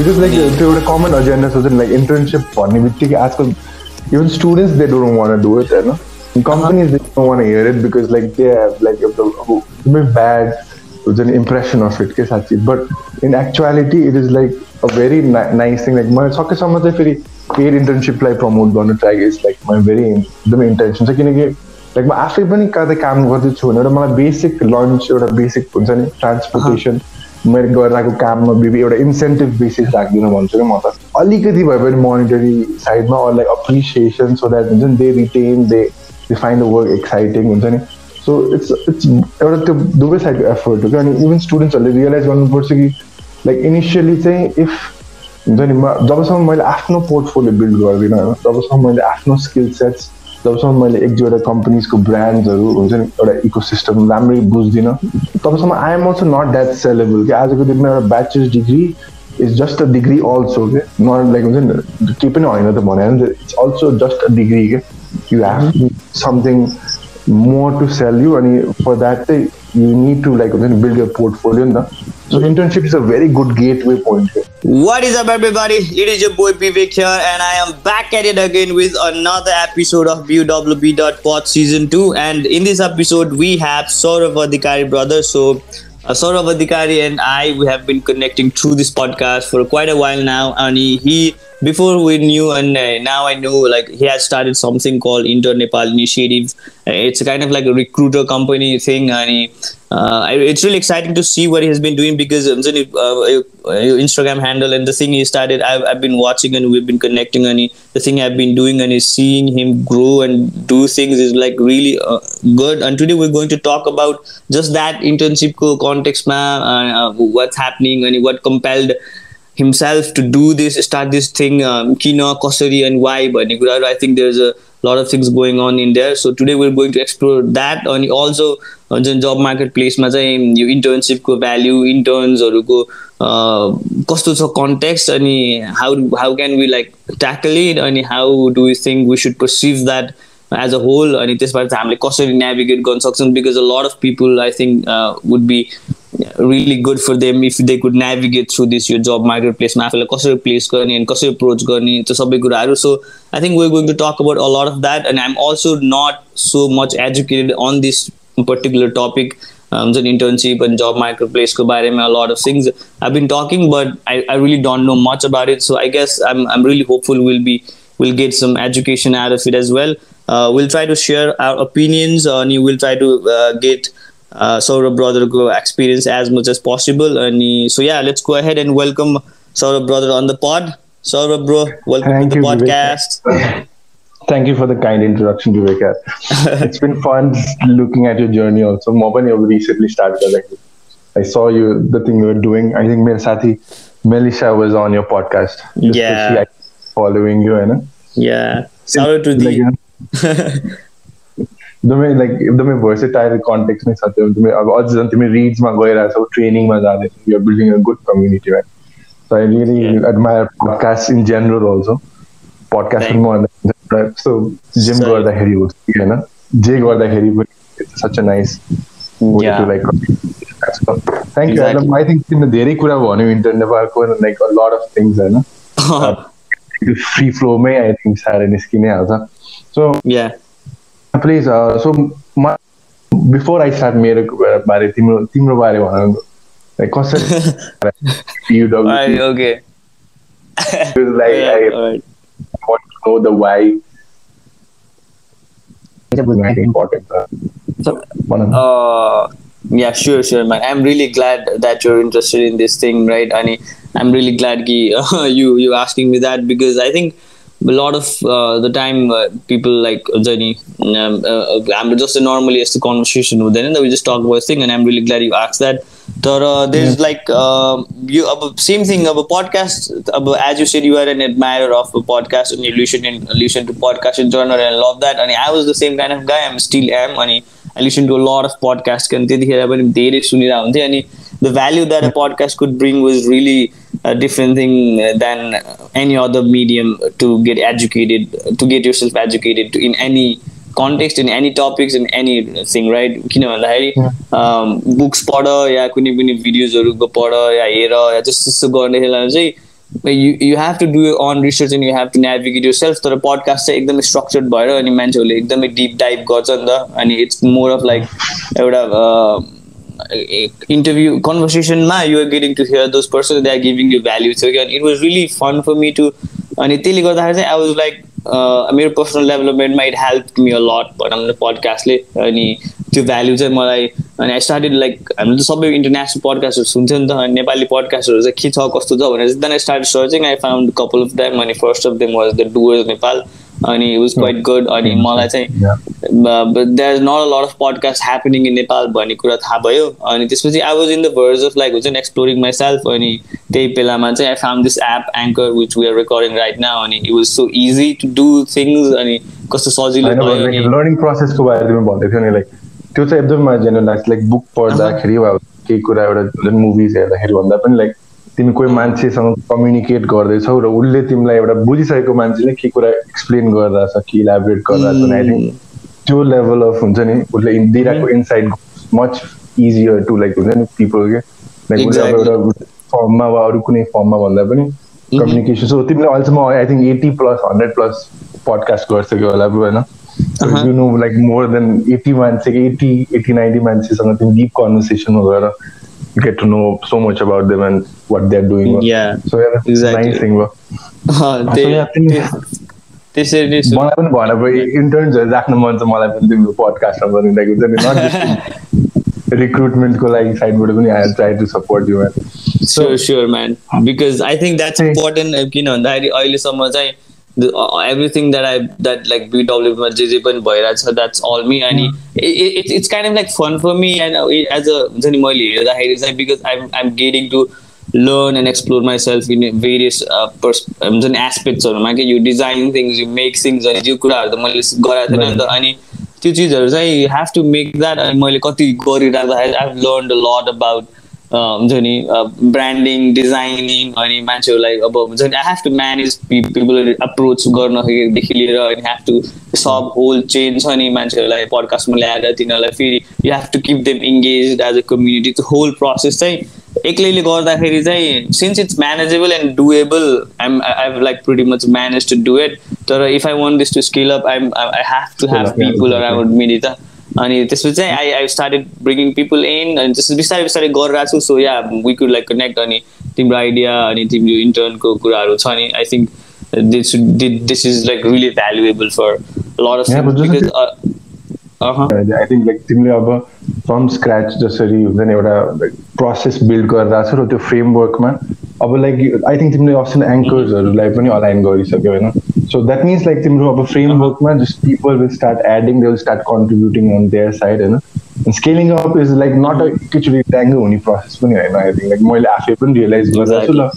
Because like त्यो एउटा common agenda सोच लाइक इन्टर्नसिप भन्ने बित्तिकै आजकल even students they don't want do it होइन companies they don't want hear it because like they have like एउटा ब्याड हुन्छ नि इम्प्रेसन अफ इट के साँच्ची but in actuality it is like a very nice thing like मैले सकेसम्म चाहिँ फेरि पेड इन्टर्नसिपलाई प्रमोट गर्नु try is like my very एकदमै इन्टेन्सन छ किनकि लाइक म आफै पनि कतै काम गर्दैछु भने एउटा मलाई बेसिक लन्च एउटा बेसिक हुन्छ नि ट्रान्सपोर्टेसन मैले गरिरहेको काममा बेबी एउटा इन्सेन्टिभ बेसिस राखिदिनु भन्छु कि म त। अलिकति भए पनि मोनिटरी साइडमा लाइक अप्रिसिएसन सो द्याट हुन्छ नि they retain they they find the work exciting हुन्छ नि। सो इट्स इट्स एउटा त्यो दुवै साइडको एफर्ट हो कि अनि इभन स्टुडेन्ट्सहरूले रियलाइज गर्नुपर्छ कि लाइक इनिसियली चाहिँ इफ हुन्छ नि म जबसम्म मैले आफ्नो पोर्टफोलियो बिल्ड गर्दिनँ होइन जबसम्म मैले आफ्नो स्किल सेट्स जबसम्म मैले एक दुईवटा कम्पनीजको ब्रान्ड्सहरू हुन्छ नि एउटा इको सिस्टम राम्ररी बुझ्दिनँ। तबसम्म I am also not that sellable कि। आजको दिनमा एउटा bachelor's degree is just a degree also के। नट लाइक हुन्छ नि केही पनि होइन त भने it's also just a degree के। You have something more to sell you and for that uh, you need to like build your portfolio now. so internship is a very good gateway point here. what is up everybody it is your boy vivek here and i am back at it again with another episode of buwb.pod season 2 and in this episode we have saurav adhikari brother so uh, Saurav Adhikari and I we have been connecting through this podcast for quite a while now and he, he before we knew and uh, now I know like he has started something called Inter Nepal Initiative. Uh, it's kind of like a recruiter company thing, and he, uh, it's really exciting to see what he has been doing because um, uh, Instagram handle and the thing he started. I've, I've been watching and we've been connecting, and he, the thing I've been doing and is seeing him grow and do things is like really uh, good. And today we're going to talk about just that internship context, man, uh, what's happening and what compelled himself to do this, start this thing, um, Kino, Kosari, and why. But I think there's a lot of things going on in there. So today we're going to explore that. And also, जुन जब market प्लेसमा चाहिँ यो इन्टर्नसिपको value इन्टर्न्सहरूको कस्तो छ context अनि how how can we like tackle it अनि how do you think we should perceive that as a whole अनि त्यसबाट चाहिँ हामीले कसरी नेभिगेट गर्न सक्छौँ because a lot of people I think would be really good for them if they could navigate through this यो job market प्लेसमा आफूलाई कसरी प्लेस गर्ने अनि कसरी अप्रोच गर्ने त्यो सबै कुराहरू. So I think we going to talk about a lot of that and I am also not so much educated on this particular topic हुन्छ नि इन्टर्नसिप अनि जब मार्केट प्लेसको बारेमा lot of things I been talking but I I really don't know much about it so I guess I'm I'm really hopeful will be will get some education are of it as well will try to share our opinions अनि will try to get uh, Uh, Saurabh brother go experience as much as possible. And uh, so yeah, let's go ahead and welcome Saurabh brother on the pod. Saurabh bro, welcome Thank to the you, podcast. Thank you for the kind introduction, Vivek. it's been fun looking at your journey also. Moban, you recently started. Like, I saw you, the thing you were doing. I think Sati Melisha was on your podcast. Yeah. following you, know? Yeah. Shout out to the. एकदमै like एकदमै भर्सेटाइल कन्टेक्समै छ त्यो तिमी अब अझ झन् तिमी रिड्समा गइरहेछौ ट्रेनिङमा जाँदैछौ you're building a good community right so I really admire podcast in general also podcast पनि यस्तो जिम गर्दाखेरि होस् कि होइन जे गर्दाखेरि पनि such a nice like thank you I think तिमीले धेरै कुरा भन्यो इन्टर नेपालको लाइक लट अफ थिङ्स होइन फ्री फ्लोमै आई थिङ्क साह्रै निस्किनै हाल्छ सो प्लिज सो म बिफोर आई स्टार्ट मेरो बारे तिम्रो तिम्रो बारे भन लाइक कसरी युडब्ल्यू okay like I want to know the why. important. So, uh, yeah, sure, sure, man. I'm really glad that you're interested in this thing, right? And I'm really glad ki, uh, you you asking me that because I think a lot of uh, the time uh, people like Zani, um, uh, I'm just a normally as the conversation with them, we just talk about thing, and I'm really glad you asked that. So uh, there's yeah. like uh, you uh, same thing of a podcast. as you said, you are an admirer of a podcast, and you listen in listen to podcast in general, and I love that. And I was the same kind of guy. I'm still am, and I listen to a lot of podcasts. And the value that a podcast could bring was really a different thing than any other medium to get educated, to get yourself educated in any context, in any topics, in anything, right? किन भन्दाखेरि books पढ या कुनै पनि भिडियोजहरू पढ या हेर या जस्तो जस्तो गर्नेलाई चाहिँ you you have to do your own research and you have to navigate yourself तर पडकास्ट चाहिँ एकदमै स्ट्रक्चर्ड भएर अनि मान्छेहरूले एकदमै डिप डाइभ गर्छ नि त अनि इट्स मोर अफ लाइक एउटा interview कन्भर्सेसनमा you're getting to hear those person they are giving you value छ अनि it was really fun for me to अनि त्यसले गर्दाखेरि चाहिँ आई वाज लाइक मेरो personal डेभलपमेन्टमा it help me a lot भनौँ न पडकास्टले अनि त्यो भ्याल्यु चाहिँ मलाई अनि आई स्टार्टेड लाइक हामीले त सबै इन्टरनेसनल पडकास्टहरू सुन्थ्यो नि त अनि नेपाली पडकास्टहरू चाहिँ के छ कस्तो छ भनेर then I start searching I found couple of time अनि first of them was the Doers Nepal अनि वाज क्वाइट गुड अनि मलाई चाहिँ there is not a lot of podcast happening in Nepal भन्ने कुरा थाहा भयो। अनि त्यसपछि I was in the verge of like हुन्छ नि एक्सप्लोरिङ माइ सेल्फ अनि त्यही बेलामा चाहिँ I found this app Anchor which we are recording right now अनि it was so easy to do things अनि कस्तो सजिलो लर्निङ प्रोसेसको बारेमा भन्दै थियो नि लाइक त्यो चाहिँ एकदमै जेनरल लाग्छ। लाइक बुक पढ्दाखेरि वा केही कुरा एउटा मुभिज हेर्दाखेरि भन्दा पनि लाइक तिमी कोही मान्छेसँग कम्युनिकेट गर्दैछौ र उसले तिमीलाई एउटा बुझिसकेको मान्छेले के कुरा एक्सप्लेन गरिरहेछ कि इलाबोरेट गरिरहेछ आई थिङ्क त्यो लेभल अफ हुन्छ नि उसले दिइरहेको inside much easier to like हुन्छ नि पिपल के? लाइक उसले अब एउटा फर्ममा वा अरू कुनै फर्ममा भन्दा पनि कम्युनिकेसन सो तिमीले अहिलेसम्म I think eighty plus hundred plus podcast गरिसक्यो होला होइन? You know like more than eighty मान्छे एटी एटी नाइन्टी मान्छेसँग तिमी डिप कन्भर्सेसनमा गएर get to know so much about them and what they're doing. Yeah. So yeah, exactly. nice thing. त्यसरी मलाई पनि भन भयो इन्टर्न्सहरू राख्नु मन छ मलाई पनि तिम्रो पडकास्टमा बनिरहेको हुन्छ नि नट जस्ट रिक्रुटमेन्टको लागि साइडबाट पनि I try to support you man sure sure man because I think that's important किन भन्दाखेरि अहिलेसम्म चाहिँ everything that I that like BW जे जे पनि भइरहेको छ द्याट्स अल मी अनि it's it's kind of like fun for me and as a हुन्छ नि मैले हेर्दाखेरि चाहिँ because I'm I'm getting to learn and explore my self in various purse हुन्छ नि एस्पेक्ट्सहरूमा कि you design things you make things अनि त्यो कुराहरू त मैले गराएको थिएन नि त अनि त्यो चिजहरू चाहिँ you have to make that अनि मैले कति गरिराख्दाखेरि I have learn a lot about हुन्छ नि ब्रान्डिङ डिजाइनिङ अनि मान्छेहरूलाई अब हुन्छ नि I have to manage people approach गर्नदेखि लिएर अनि हेभ टु सब होल चेन छ नि मान्छेहरूलाई पडकास्टमा ल्याएर तिनीहरूलाई फेरि you have to keep them engage as a community त्यो होल प्रोसेस चाहिँ एक्लैले गर्दाखेरि चाहिँ since it's manageable and doable I'm I like pretty much manage to do it तर if I want this to skill up I'm I have to have people around मिडी त अनि त्यसपछि चाहिँ I I started bringing people in अनि त्यसपछि बिस्तारै बिस्तारै गरिरहेको छु. So yeah we could like connect अनि तिम्रो आइडिया अनि तिम्रो इन्टर्नको कुराहरू छ नि I think this this is like really valuable for lot of because I think like तिमीले अब फ्रम स्क्रच जसरी हुन्छ नि एउटा प्रोसेस बिल्ड गरिरहेको छ र त्यो फ्रेमवर्कमा अब लाइक आई थिङ्क तिमीले अस्ति एङ्कर्सहरूलाई पनि अलाइन गरिसक्यो होइन? सो द्याट मिन्स लाइक तिम्रो अब फ्रेमवर्कमा just people will start adding they will start contributing on their side होइन? Scaling up is like not a एकैचोटि ट्याङ्गो हुने प्रोसेस पनि होइन? आई थिङ्क लाइक मैले आफै पनि रियलाइज गरिरहेको छु ल।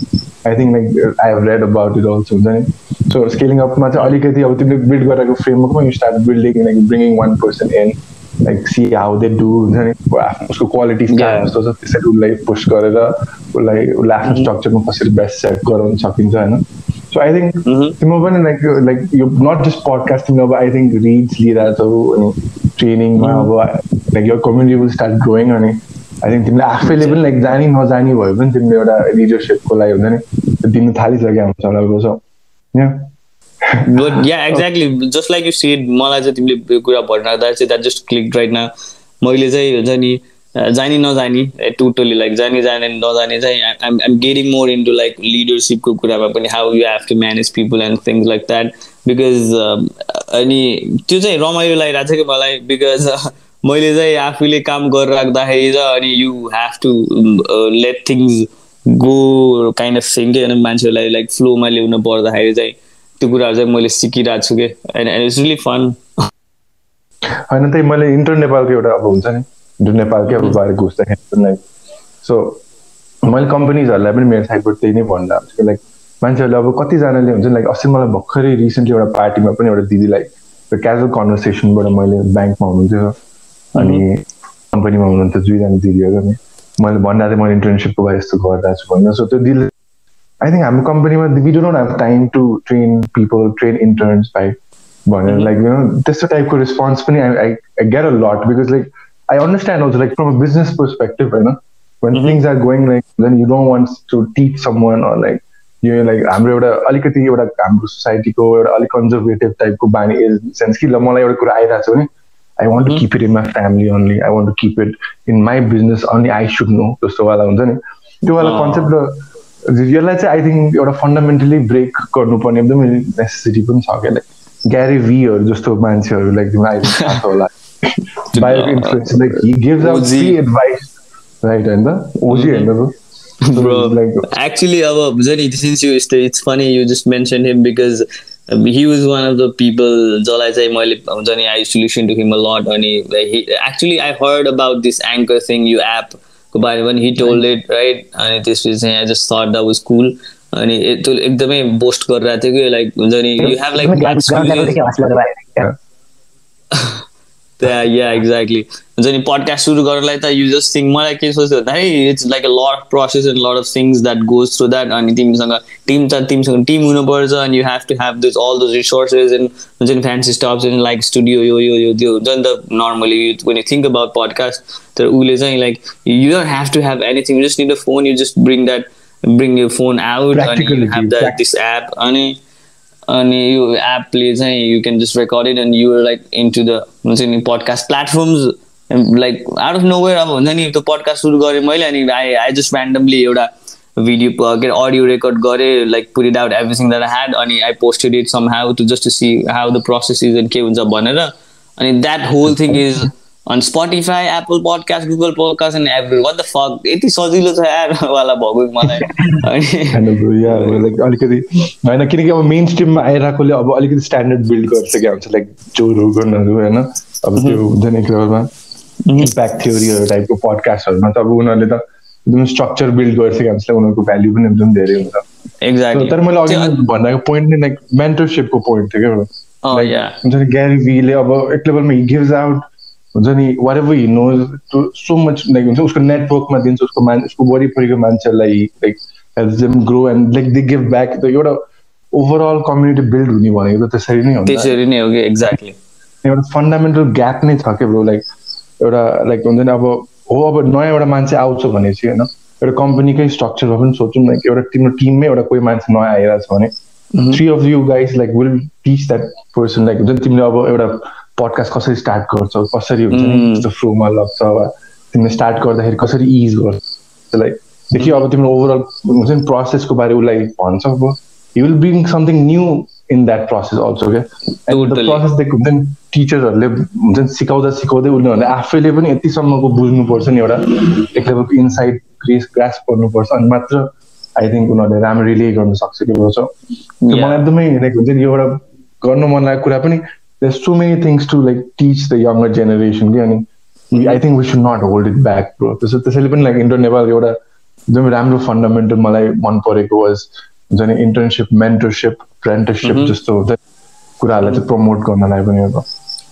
I think like I have read about it also हुन्छ नि सो स्केलिङ अपमा चाहिँ अलिकति अब तिमीले बिल्ड गरेको फ्रेमवर्कमा you start building like bringing one person in like see how they do हुन्छ नि उसको क्वालिटी कस्तो छ त्यसरी उसलाई पुस्ट गरेर उसलाई उसलाई आफ्नो स्ट्रक्चरमा कसरी बेस्ट सेट गराउन सकिन्छ होइन सो आई थिङ्क तिम्रो पनि लाइक लाइक यो नट जस्ट पडकास्ट तिमीले अब आई थिङ्क रिड्स लिइरहेछौ अनि ट्रेनिङमा अब लाइक यो कम्युनिटी विल स्टार्ट ग्रोइङ अनि आई थिङ्क तिमीले आफैले पनि लाइक जानी नजानी भयो भने तिमीले एउटा लिडरसिपको लागि हुन्छ नि दिनु थालिसक्यो हाम्रो सल्लाहको but yeah exactly. Just like you said मलाई चाहिँ तिमीले कुरा भनिराख्दा चाहिँ द्याट जस्ट क्लिक राइट न मैले चाहिँ हुन्छ नि जानी नजानी टोटली लाइक जानी जाने नजाने चाहिँ I'm I'm getting more into like लिडरसिपको कुरामा पनि how you have to manage people and things like that because अनि त्यो चाहिँ रमाइलो लागिरहेको छ कि मलाई? बिकज मैले चाहिँ आफूले काम गरिराख्दाखेरि अनि you have to let things go kind of thing के मान्छेहरूलाई लाइक फ्लोमा ल्याउनु पर्दाखेरि चाहिँ त्यो कुराहरू चाहिँ मैले सिकिरहेको छु कि एन्ड इट्स रियली फन होइन त्यही मैले इन्टर नेपालको एउटा अब हुन्छ नि इन्टर नेपालकै अब बारे घुस्दाखेरि लाइक सो मैले कम्पनीजहरूलाई पनि मेरो साइडबाट त्यही नै भनिरहेको छु लाइक मान्छेहरूले अब कतिजनाले हुन्छ लाइक अस्ति मलाई भर्खरै रिसेन्टली एउटा पार्टीमा पनि एउटा दिदीलाई क्याजुअल कन्भर्सेसनबाट मैले ब्याङ्कमा हुनुहुन्थ्यो अनि कम्पनीमा हुनुहुन्थ्यो दुईजना दिदीहरू मैले भनिरहेको थिएँ मैले इन्टर्नसिपको भए यस्तो गरिरहेको छु भनेर सो त्यो दिदीले आई थिङ्क हाम्रो कम्पनीमा we don't have time to train people train interns भाइ भनेर लाइक यु नो त्यस्तो टाइपको रेस्पोन्स पनि I I get a lot because like I understand also like from a business perspective होइन mm-hmm. things are going like then you don't want to teach someone or like यो like हाम्रो एउटा अलिकति एउटा हाम्रो सोसाइटीको एउटा अलिक कन्जर्भेटिभ टाइपको बानी सेन्स कि ल मलाई एउटा कुरा आइरहेको छ भने I want to keep it in my family only I want to keep it in my business only I should know जस्तोवाला हुन्छ नि त्योवाला कन्सेप्ट र यसलाई चाहिँ आई थिङ्क एउटा फन्डामेन्टली ब्रेक गर्नुपर्ने एकदमै नेसेसिटी पनि छ क्या लाइक ग्यारी भीहरू जस्तो मान्छेहरू लाइक तिमीलाई थाहा होला bio influence like he gives out free advice right होइन ओजी होइन Bro, actually, our since you it's funny you just mentioned him because he was one of the people जसलाई चाहिँ मैले हुन्छ नि I solution to him a lot अनि he, actually I heard about this anchor thing you app को बारेमा पनि he told it right अनि त्यसपछि चाहिँ I just thought that was cool अनि त्यो एकदमै बोस्ट गरिरहेको थियो कि लाइक हुन्छ नि you have like yeah exactly हुन्छ नि पडकास्ट सुरु गर्नलाई त यु जस्ट थिङ्क मलाई के सोच्यो भन्दाखेरि it's like a lot of process and lot of things that goes through that अनि तिमीसँग टिम छ तिमीसँग टिम हुनुपर्छ अनि you have to have this all those resources and हुन्छ नि fancy stops and like studio यो यो यो त्यो हुन्छ नि त normally when you think about podcast तर उसले चाहिँ like you don't have to have anything just need a phone you just bring that bring you phone out अनि you have that this app अनि अनि यो एपले चाहिँ you can just record it and you're like into the हुन्छ नि podcast platforms like out of nowhere अब हुन्छ नि त्यो पडकास्ट सुरु गरेँ मैले अनि आई आई जस्ट ऱ्यान्डमली एउटा भिडियो के अरे अडियो रेकर्ड गरेँ like it out everything that had अनि I posted it somehow to just to see how the process is and के हुन्छ भनेर। अनि that whole thing is on Spotify Apple podcast Google podcast and every what the fuck यति सजिलो छ यारवाला भएको मलाई। अलिकति होइन किनकि अब मेन स्ट्रिममा आइरहेकोले अब अलिकति स्ट्यान्डर्ड बिल्ड गर्छ क्या हुन्छ लाइक जो रोगनहरू होइन? अब त्यो हुन्छ नि लेभलमा। इम्प्याक्ट थ्योरीहरू टाइपको पडकास्टहरूमा त अब उनीहरूले त एकदम स्ट्रक्चर बिल्ड गर्छ क्या हुन्छ उनीहरूको भ्याल्यु पनि एकदम धेरै हुन्छ। एक्ज्याक्टली तर मैले अघि भनेको पोइन्ट नै लाइक मेन्टरसिपको पोइन्ट थियो क्या हुन्छ नि ग्यारी भिले अब एक लेभलमा हि गिभ्स आउट हुन्छ नि whatever he knows so much like हुन्छ उसको नेटवर्कमा दिन्छ उसको मान उसको वरिपरिको मान्छेलाई like help them grow and like they give back त एउटा ओभरअल कम्युनिटी बिल्ड हुने भनेको त त्यसरी नै हो त्यसरी नै हो कि एक्ज्याक्टली एउटा फन्डामेन्टल ग्याप नै छ क्या ब्रो लाइक एउटा लाइक हुन्छ नि अब हो अब नयाँ एउटा मान्छे आउँछ भने चाहिँ होइन एउटा कम्पनीकै स्ट्रक्चरमा पनि सोचौँ लाइक एउटा तिम्रो टिममै एउटा कोही मान्छे नयाँ आइरहेको छ भने three of you guys like will teach that person like हुन्छ नि तिमीले अब एउटा पडकास्ट कसरी स्टार्ट गर्छौ कसरी हुन्छ नि त्यस्तो फ्लोमा लाग्छ वा तिमीले स्टार्ट गर्दाखेरि कसरी इज गर्छ? लाइक देखियो अब तिम्रो ओभरअल हुन्छ नि प्रोसेसको बारे उसलाई भन्छ अब। You will bring something new in that process also क्या एन्ड प्रोसेस देखि हुन्छ नि टिचर्सहरूले हुन्छ नि सिकाउँदा सिकाउँदै उनीहरूले आफैले पनि यतिसम्मको बुझ्नुपर्छ नि एउटा एक लेभलको इन्साइड ग्रेस ग्रास गर्नुपर्छ अनि मात्र आई थिङ्क उनीहरूले राम्ररी गर्नु सक्छ कि मलाई एकदमै लाइक हुन्छ नि एउटा गर्नु मन लागेको कुरा पनि there's so many things to like teach the younger generation. अनि I think we should not hold it back bro त्यसो त्यसैले पनि लाइक इन्टर नेपाल एउटा एकदमै राम्रो फन्डामेन्टल मलाई मन परेको वाज हुन्छ नि इन्टर्नसिप मेन्टरसिप फ्रेन्टरसिप जस्तो कुराहरूलाई चाहिँ प्रमोट गर्नलाई पनि अब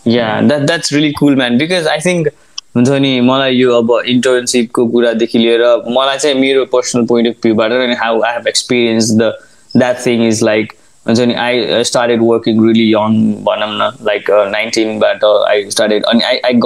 yeah that that's really cool man because I think हुन्छ नि मलाई यो अब इन्टर्नसिपको कुरादेखि लिएर मलाई चाहिँ मेरो पर्सनल पोइन्ट अफ भ्यूबाट अनि how I have experience the that thing is like हुन्छ नि I started working really young भनौँ न लाइक नाइन्टिनबाट आई स्टार्टेड अनि I I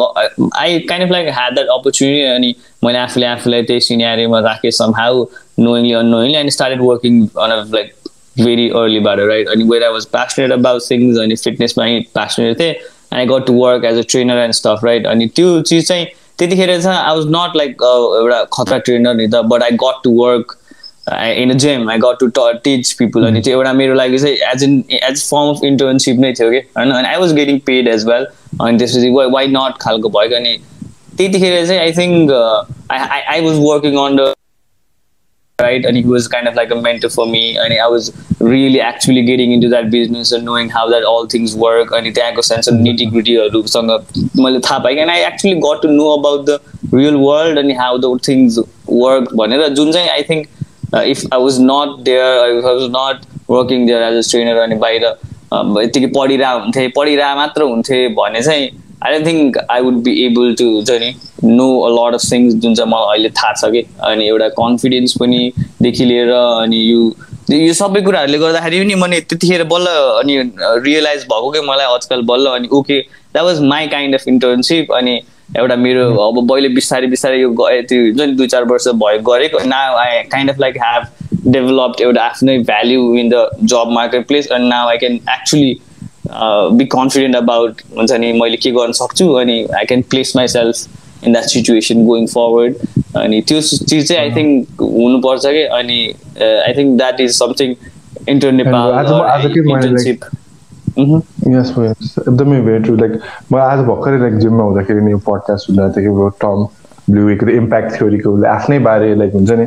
I kind of like had that opportunity अनि मैले आफूले आफूलाई त्यही सिनियरीमा राखेँ सम हाउ नोइङली अनोइङली अनि started working on a like very अर्लीबाट right अनि where I was passionate about things अनि फिटनेसमा प्यासनेट थिएँ and I got to work as a trainer and stuff right अनि त्यो चिज चाहिँ त्यतिखेर चाहिँ आई वाज नट लाइक एउटा खतरा ट्रेनर नि त but I got to work in a gym I got to teach people अनि त्यो एउटा मेरो लागि चाहिँ as in as form of internship नै थियो कि होइन अनि I was getting paid as well अनि त्यसपछि वाइ नट खालको भयो अनि त्यतिखेर चाहिँ I think I I was working on the right? And he was kind of like a mentor for me. And I was really actually getting into that business and knowing how that all things work. And त्यहाँको sense of nitty grittyहरूसँग मैले थाहा पाएँ and I actually got to know about the real world and how the things work भनेर जुन चाहिँ I think if I was not there I was not working there as a trainer अनि बाहिर यत्तिकै पढिरह हुन्थेँ पढिरह मात्र हुन्थेँ भने चाहिँ I don't think I would be able to हुन्छ नि know a lot of things जुन चाहिँ मलाई अहिले थाहा छ कि अनि एउटा कन्फिडेन्स पनिदेखि लिएर अनि यो यो सबै कुराहरूले गर्दाखेरि पनि मैले त्यतिखेर बल्ल अनि रियलाइज भएको कि मलाई आजकल बल्ल अनि okay that was my kind of internship अनि एउटा मेरो अब मैले बिस्तारै बिस्तारै यो त्यो हुन्छ नि दुई चार वर्ष भयो गरेको ना I kind of like have developed एउटा आफ्नै value in the job marketplace and now I can actually be confident about हुन्छ नि मैले के गर्न सक्छु अनि I can place myself in that situation going forward अनि त्यो चिज चाहिँ आई थिङ्क हुनुपर्छ कि अनि I think that is something inter Nepal yes yes एकदमै भेरी ट्रु लाइक म आज भर्खरै लाइक जिममा हुँदाखेरि नि पडकास्ट हुँदा थियो टम ब्लुवेको इम्प्याक्ट थ्योरीको आफ्नै बारे लाइक हुन्छ नि?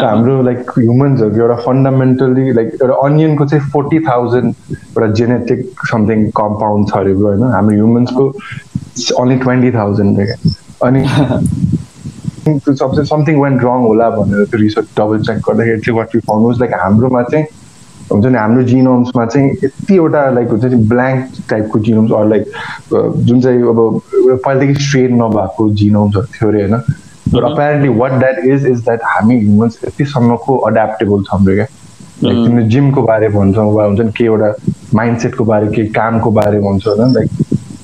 हाम्रो लाइक ह्युमन्सहरूको एउटा फन्डामेन्टल्ली लाइक एउटा अनियनको चाहिँ फोर्टी थाउजन्ड एउटा जेनेटिक समथिङ कम्पाउन्ड छ अरे होइन? हाम्रो ह्युमन्सको ओन्ली ट्वेन्टी थाउजन्ड अनि सबसे समथिङ वेन्ट रङ होला भनेर त्यो रिसर्च डबल चेक गर्दाखेरि चाहिँ वाट यु फाउन्ड लाइक हाम्रोमा चाहिँ हुन्छ नि हाम्रो जिनोम्समा चाहिँ यतिवटा लाइक हुन्छ नि ब्ल्याङ्क टाइपको जिनोम्स अरू लाइक जुन चाहिँ अब एउटा पहिलादेखि स्ट्रेन नभएको जिनोम्सहरू थियो अरे होइन? But apparently what that is is that हामी ह्युमन्स यतिसम्मको एड्याप्टेबल छौँ क्या? लाइक तिमीले जिमको बारे भन्छौ वा हुन्छ नि के एउटा माइन्डसेटको बारे के कामको बारे भन्छ होइन? Like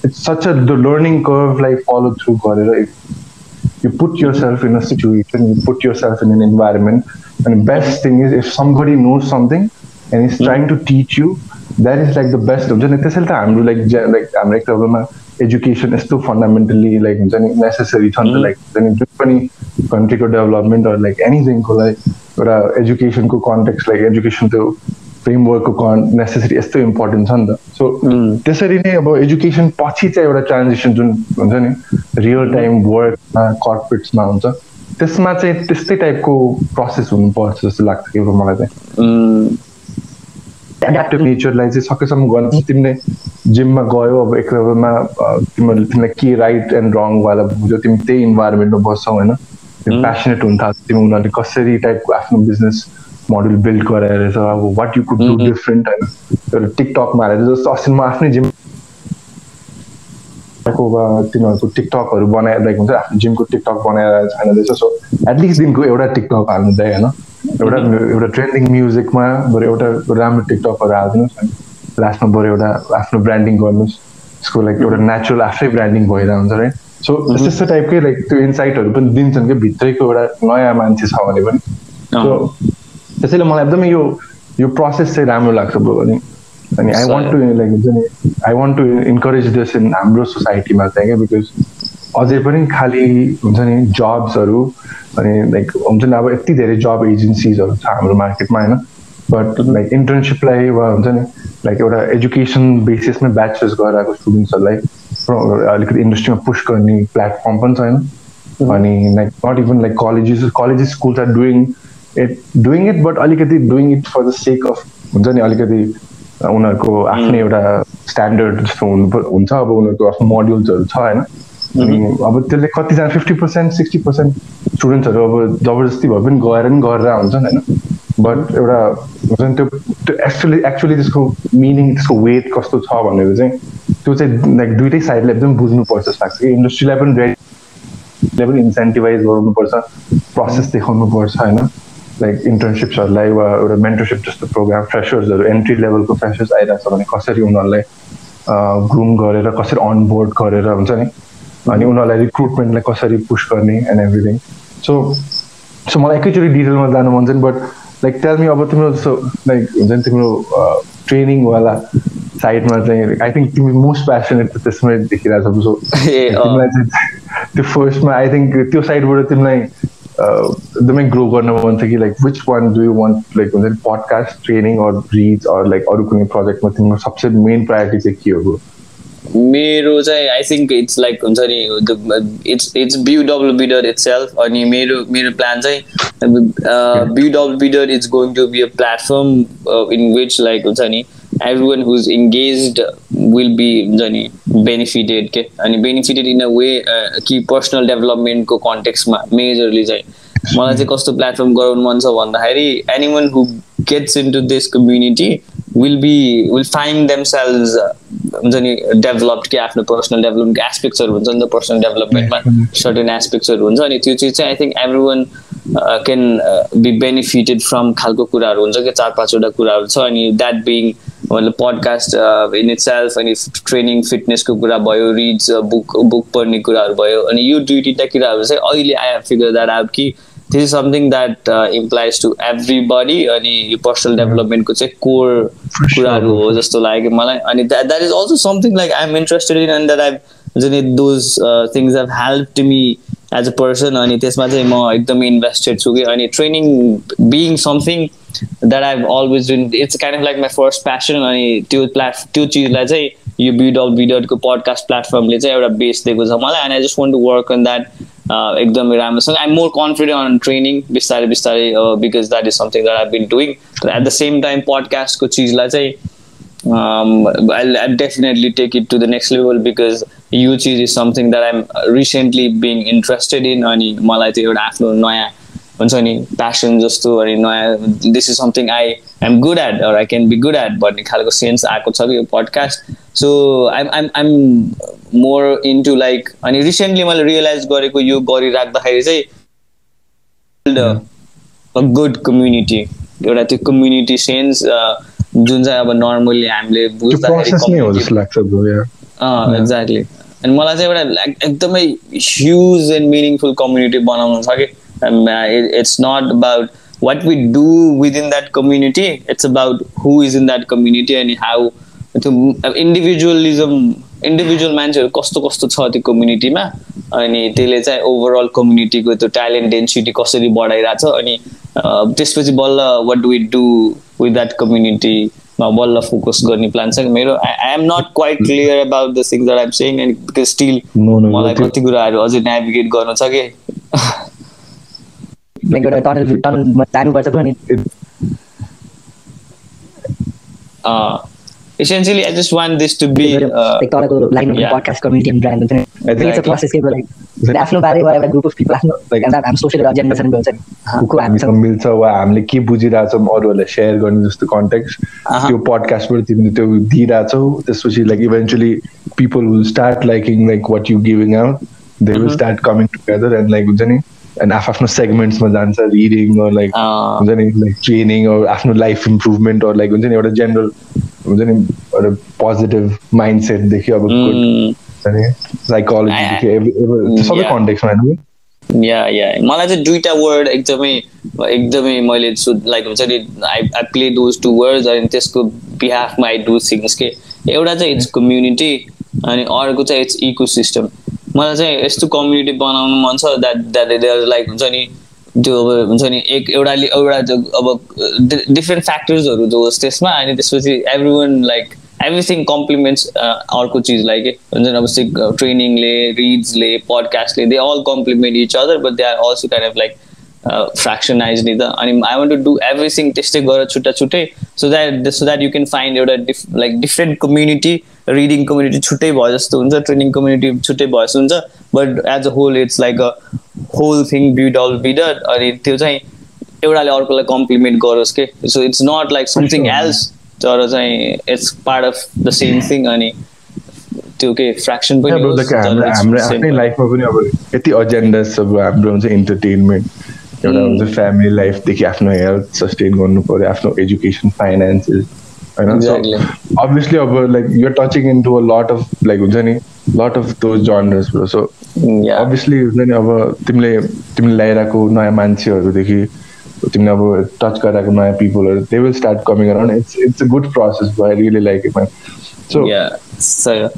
it's such a the learning कर्भलाई follow through गरेर if you put yourself in a situation you put yourself in an environment अनि best thing is if somebody knows something and is trying to teach you that is like the best हुन्छ नि त्यसैले त हाम्रो लाइक लाइक हाम्रो एक तहमा एजुकेसन यस्तो फन्डामेन्टल्ली लाइक हुन्छ नि नेसेसरी छ नि त लाइक हुन्छ नि जुन पनि कन्ट्रीको डेभलपमेन्ट अरू लाइक एनिथिङको लाइक एउटा एजुकेसनको कन्टेक्स लाइक एजुकेसन त्यो फ्रेमवर्कको कन् नेसेसरी यस्तो इम्पोर्टेन्ट छ नि त सो त्यसरी नै अब एजुकेसन पछि चाहिँ एउटा ट्रान्जेक्सन जुन हुन्छ नि रियल टाइम वर्कमा कर्पोरेट्समा हुन्छ त्यसमा चाहिँ त्यस्तै टाइपको प्रोसेस हुनुपर्छ जस्तो लाग्छ कि मलाई चाहिँ। एड्याप्टिभ नेचरलाई चाहिँ सकेसम्म गर्न तिमीले जिममा गयो अब एक लेभलमा तिमीहरूले तिमीलाई के राइट एन्ड रङवाला बुझ्यो तिमी त्यही इन्भाइरोमेन्टमा बस्छौ होइन तिमी प्यासनेट हुन थाल्छ तिमी उनीहरूले कसरी टाइपको आफ्नो बिजनेस मोडल बिल्ड गराएर अब what you could do different होइन एउटा टिकटकमा हालेर जस्तो अस्ति म आफ्नै जिम तिनीहरूको टिकटकहरू बनाएर लाइक हुन्छ। आफ्नो जिमको टिकटक बनाएर रहेछ सो एटलिस्ट दिनको एउटा टिकटक हाल्नु चाहिँ होइन? एउटा एउटा ट्रेन्डिङ म्युजिकमा बरु एउटा राम्रो टिकटकहरू हालिदिनुहोस् होइन? लास्टमा बरु एउटा आफ्नो ब्रान्डिङ गर्नुहोस्। त्यसको लाइक एउटा नेचुरल आफै ब्रान्डिङ भइरहेको हुन्छ है सो त्यस्तो टाइपकै लाइक त्यो इन्साइटहरू पनि दिन्छन् कि? भित्रैको एउटा नयाँ मान्छे छ भने पनि। सो त्यसैले मलाई एकदमै यो यो प्रोसेस चाहिँ राम्रो लाग्छ ब्रो अनि अनि आई वान्ट टु लाइक हुन्छ नि I want to encourage this in हाम्रो सोसाइटीमा चाहिँ क्या? बिकज अझै पनि खालि हुन्छ नि जब्सहरू अनि लाइक हुन्छ नि अब यति धेरै जब एजेन्सिजहरू छ हाम्रो मार्केटमा होइन? बट लाइक इन्टर्नसिपलाई वा हुन्छ नि लाइक एउटा एजुकेसन बेसिसमै ब्याचलर्स गराएको स्टुडेन्ट्सहरूलाई अलिकति इन्डस्ट्रीमा पुस गर्ने प्लेटफर्म पनि छैन अनि like not even like colleges colleges schools are doing it doing it but अलिकति doing it for the sake of हुन्छ नि अलिकति उनीहरूको आफ्नै एउटा स्ट्यान्डर्ड जस्तो हुनु हुन्छ। अब उनीहरूको आफ्नो मोड्युल्सहरू छ होइन? अनि अब त्यसले कतिजना फिफ्टी पर्सेन्ट सिक्सटी पर्सेन्ट स्टुडेन्ट्सहरू अब जबरजस्ती भए पनि गएर पनि गरेर हुन्छन् होइन? बट एउटा हुन्छ नि त्यो त्यो एक्चुली एक्चुली त्यसको मिनिङ त्यसको वेट कस्तो छ भनेर चाहिँ त्यो चाहिँ लाइक दुइटै साइडले एकदम बुझ्नुपर्छ जस्तो लाग्छ। कि इन्डस्ट्रीलाई पनि रेडीलाई पनि इन्सेन्टिभाइज गराउनुपर्छ प्रोसेस देखाउनुपर्छ होइन? लाइक इन्टर्नसिप्सहरूलाई वा एउटा मेन्टरसिप जस्तो प्रोग्राम फ्रेसर्सहरू एन्ट्री लेभलको फ्रेसर्स आइरहेको छ भने कसरी उनीहरूलाई ग्रुम गरेर कसरी अनबोर्ड गरेर हुन्छ नि? अनि उनीहरूलाई रिक्रुटमेन्टलाई कसरी पुस गर्ने एन्ड एभ्रिथिङ सो सो मलाई एकैचोटि डिटेलमा जानु मन छ नि बट लाइक मी अब तिम्रो जस्तो लाइक हुन्छ नि तिम्रो ट्रेनिङवाला साइडमा चाहिँ आई थिङ्क तिमी मोस्ट प्यासनेट त्यसमै देखिरहेको छ सो तिमीलाई चाहिँ त्यो फर्स्टमा आई थिङ्क त्यो साइडबाट तिमीलाई एकदमै ग्रो गर्न मन छ कि like which one do you want like हुन्छ नि podcast training or reach or like अरू कुनै प्रोजेक्टमा तिम्रो सबसे मेन प्रायोरिटी चाहिँ के हो? मेरो चाहिँ आई थिङ्क इट्स लाइक हुन्छ नि it's it's B W bidder itself अनि मेरो मेरो प्लान चाहिँ B W bidder it's going to be a platform in which like हुन्छ नि हुज इङ्गेज विल बी हुन्छ नि बेनिफिटेड के अनि बेनिफिटेड इन अ वे कि पर्सनल डेभलपमेन्टको कन्टेक्समा मेजरली चाहिँ मलाई चाहिँ कस्तो प्लेटफर्म गराउनु मन छ भन्दाखेरि anyone who gets into this community will be will find themselves हुन्छ नि डेभलप्ड कि आफ्नो पर्सनल डेभलपमेन्टको एस्पेक्ट्सहरू हुन्छ नि त पर्सनल डेभलपमेन्टमा सर्टेन एस्पेक्ट्सहरू हुन्छ अनि त्यो चिज चाहिँ I think everyone can be benefited from खालको कुराहरू हुन्छ कि चार पाँचवटा कुराहरू छ अनि द्याट बिङ मतलब पडकास्ट इन इट सेल्फ अनि ट्रेनिङ फिटनेसको कुरा भयो रिड्स बुक बुक पढ्ने कुराहरू भयो अनि यो दुई तिनवटा कुराहरू चाहिँ अहिले I have figure that out कि this is something that implies to everybody अनि यो पर्सनल डेभलपमेन्टको चाहिँ कोर कुराहरू हो जस्तो लाग्यो मलाई अनि that that is also something like I am interested in and that I जुन those things have help to me as a person अनि त्यसमा चाहिँ म एकदमै इन्भेस्टेड छु कि अनि training being something that I always done it's kind of like my first passion अनि त्यो प्लाट त्यो चिजलाई चाहिँ यो बिडल बिडलको पडकास्ट प्लेटफर्मले चाहिँ एउटा बेस दिएको छ मलाई and I just want to work on that एकदमै राम्रोसँग I'm more confident on training बिस्तारै बिस्तारै because that is something that I been doing at the same time पडकास्टको चिजलाई चाहिँ I definitely take it to the next level because यो चिज is something that I'm recently being interested in अनि मलाई चाहिँ एउटा आफ्नो नयाँ हुन्छ नि प्यासन जस्तो अनि नयाँ this is something I am good at or I can be good at भन्ने खालको सेन्स आएको छ कि यो podcast so I'm I'm I'm more into like अनि रिसेन्टली मैले रियलाइज गरेको यो गरिराख्दाखेरि चाहिँ अ गुड कम्युनिटी एउटा त्यो कम्युनिटी सेन्स जुन चाहिँ अब नर्मल्ली हामीले बुझ्दाखेरि एक्ज्याक्टली अनि मलाई चाहिँ एउटा एकदमै ह्युज एन्ड मिनिङफुल कम्युनिटी बनाउनु छ कि? It's not about what we do within that community it's about who is in that community अनि हाउ त्यो इन्डिभिजुअलिजम इन्डिभिजुअल मान्छेहरू कस्तो कस्तो छ त्यो कम्युनिटीमा अनि त्यसले चाहिँ ओभरअल कम्युनिटीको त्यो ट्यालेन्ट डेन्सिटी कसरी बढाइरहेछ अनि त्यसपछि बल्ल what do do with that कम्युनिटीमा बल्ल फोकस गर्ने प्लान छ मेरो? I am not quite clear about the things that I'm saying and because still मलाई कति कुराहरू अझै नेभिगेट गर्नु छ कि? essentially i just want this to be uh, like line yeah. podcast community and brand exactly. I think it's a process के like आफ्नो बारेमा एउटा ग्रुप अफ पिपल आफ्नो and that I'm social agenda हुन्छ नि हामीसँग मिल्छ वा हामीले के बुझिरहेछौँ अरूहरूलाई सेयर गर्ने जस्तो कन्टेक्स्ट त्यो पडकास्टबाट तिमीले त्यो दिइरहेछौ त्यसपछि like eventually people will start liking like what you giving out they will start coming together and like हुन्छ नि एन्ड आफ्नो सेगमेन्ट्समा जान्छ रिडिङ लाइक हुन्छ नि लाइक ट्रेनिङ आफ्नो लाइफ इम्प्रुभमेन्ट लाइक हुन्छ नि एउटा जेनरल हुन्छ नि एउटा पोजिटिभ माइन्ड सेटदेखि अब साइकोलोजीदेखि सबै कन्टेक्समा या या मलाई चाहिँ दुइटा वर्ड एकदमै एकदमै मैले लाइक हुन्छ नि I I play those to words अनि त्यसको बिहाफमा आई डु थिङ्स के एउटा चाहिँ इट्स कम्युनिटी अनि अर्को चाहिँ इट्स इको सिस्टम मलाई चाहिँ यस्तो कम्युनिटी बनाउनु मन छ द्याट द्याट लाइक हुन्छ नि त्यो अब हुन्छ नि एक एउटा एउटा त्यो अब डिफ्रेन्ट फ्याक्टर्सहरू जो होस् त्यसमा अनि त्यसपछि every one like everything compliments अर्को चिजलाई के हुन्छ नि अब ट्रेनिङले रिड्सले पडकास्टले they all compliment each other but they are also kind of like fractionize नि त अनि I want to do everything त्यस्तै गरेर छुट्टा छुट्टै so that so that you can find एउटा diff like different community reading community छुट्टै भयो जस्तो हुन्छ ट्रेनिङ कम्युनिटी छुट्टै भयो जस्तो हुन्छ but as a whole it's like a whole thing bid all bidder अनि त्यो चाहिँ एउटाले अर्कोलाई कम्प्लिमेन्ट गरोस् के? So it's not like something else तर चाहिँ it's part of the same thing अनि त्यो के फ्रेक्सन पनि हाम्रो आफ्नै लाइफमा पनि अब यति एजेन्डा हाम्रो हुन्छ इन्टरटेनमेन्ट एउटा हुन्छ फ्यामिली लाइफदेखि आफ्नो हेल्थ सस्टेन गर्नु पऱ्यो आफ्नो एजुकेसन फाइनेन्सेस होइन? अभियसली अब like you're touching in to a lot of like हुन्छ नि lot of those genres so obviously हुन्छ नि अब तिमीले तिमीले ल्याइरहेको नयाँ मान्छेहरूदेखि तिमीले अब टच गरिरहेको नयाँ पिपलहरू they will start coming around it's it's a good process भयो रियली लाइक इट सो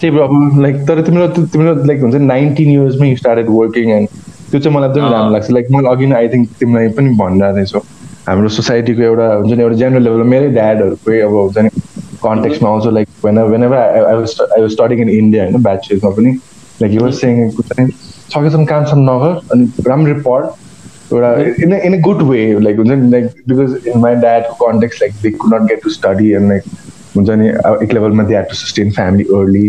त्यही अब लाइक तर तिम्रो तिम्रो लाइक हुन्छ नाइन्टिन इयर्समै यु स्टार्टेड वर्किङ एन्ड त्यो चाहिँ मलाई एकदमै राम्रो लाग्छ। लाइक मैले अघि नै आई थिङ्क तिमीलाई पनि भनिरहेको रहेछौ हाम्रो सोसाइटीको एउटा हुन्छ नि एउटा जेनरल लेभलमा मेरै ड्याडहरूकै अब हुन्छ नि कन्टेक्समा आउँछ। Like when when ever I was studying in India होइन ब्याचलर्समा पनि। लाइक युवर सेङ सकेसम्म कामसम्म नगर अनि राम्ररी पढ। एउटा in in a good way like हुन्छ नि like because in my ड्याडको context like they could not get to study and like हुन्छ नि एक लेभलमा they have to sustain family early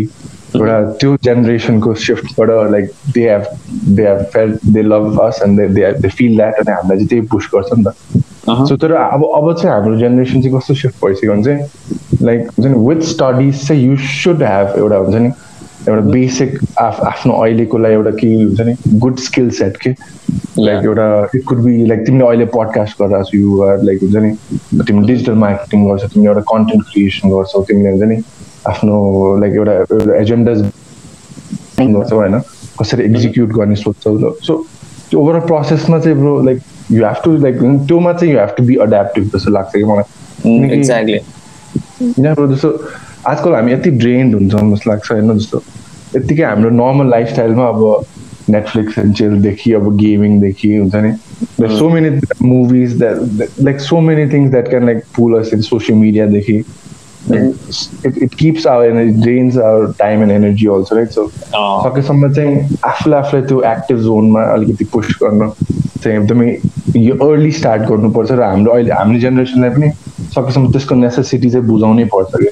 एउटा त्यो जेनेरेसनको सिफ्टबाट like they have they have fail they love us and they they feel that अनि हामीलाई चाहिँ त्यही पुस्ट गर्छ नि त। सो तर अब अब चाहिँ हाम्रो जेनेरेसन चाहिँ कस्तो सिफ्ट भइसक्यो भने चाहिँ लाइक हुन्छ नि विथ स्टडिज चाहिँ यु सुड हेभ एउटा हुन्छ नि। एउटा बेसिक आफ आफ्नो अहिलेकोलाई एउटा के हुन्छ नि गुड स्किल सेट के? लाइक एउटा इट कुड बी लाइक तिमीले अहिले पडकास्ट गरिरहेको छु युआर लाइक हुन्छ नि तिमीले डिजिटल मार्केटिङ गर्छौ तिमीले एउटा कन्टेन्ट क्रिएसन गर्छौ तिमीले हुन्छ नि आफ्नो लाइक एउटा एउटा एजेन्डा गर्छौ होइन? कसरी एक्जिक्युट गर्ने सोध्छौ सो त्यो ओभरअल प्रोसेसमा चाहिँ bro like you have to like त्योमा चाहिँ you have to be adaptive जस्तो लाग्छ कि मलाई? ब्रो जस्तो आजकल हामी यति ड्रेन्ड हुन्छौँ जस्तो लाग्छ होइन जस्तो। यत्तिकै हाम्रो नर्मल लाइफस्टाइलमा अब नेटफ्लिक्स एन्ड चिलदेखि अब गेमिङदेखि हुन्छ नि? There's so many movies that, that, like so many things that can like pull us in social media देखि। It, it keeps our energy drains our time and energy also right? So सकेसम्म चाहिँ आफूलाई आफूलाई त्यो active जोनमा अलिकति पुस गर्न चाहिँ एकदमै यो अर्ली स्टार्ट गर्नुपर्छ र हाम्रो अहिले हाम्रो जेनेरेसनलाई पनि सकेसम्म त्यसको नेसेसिटी चाहिँ बुझाउनै पर्छ कि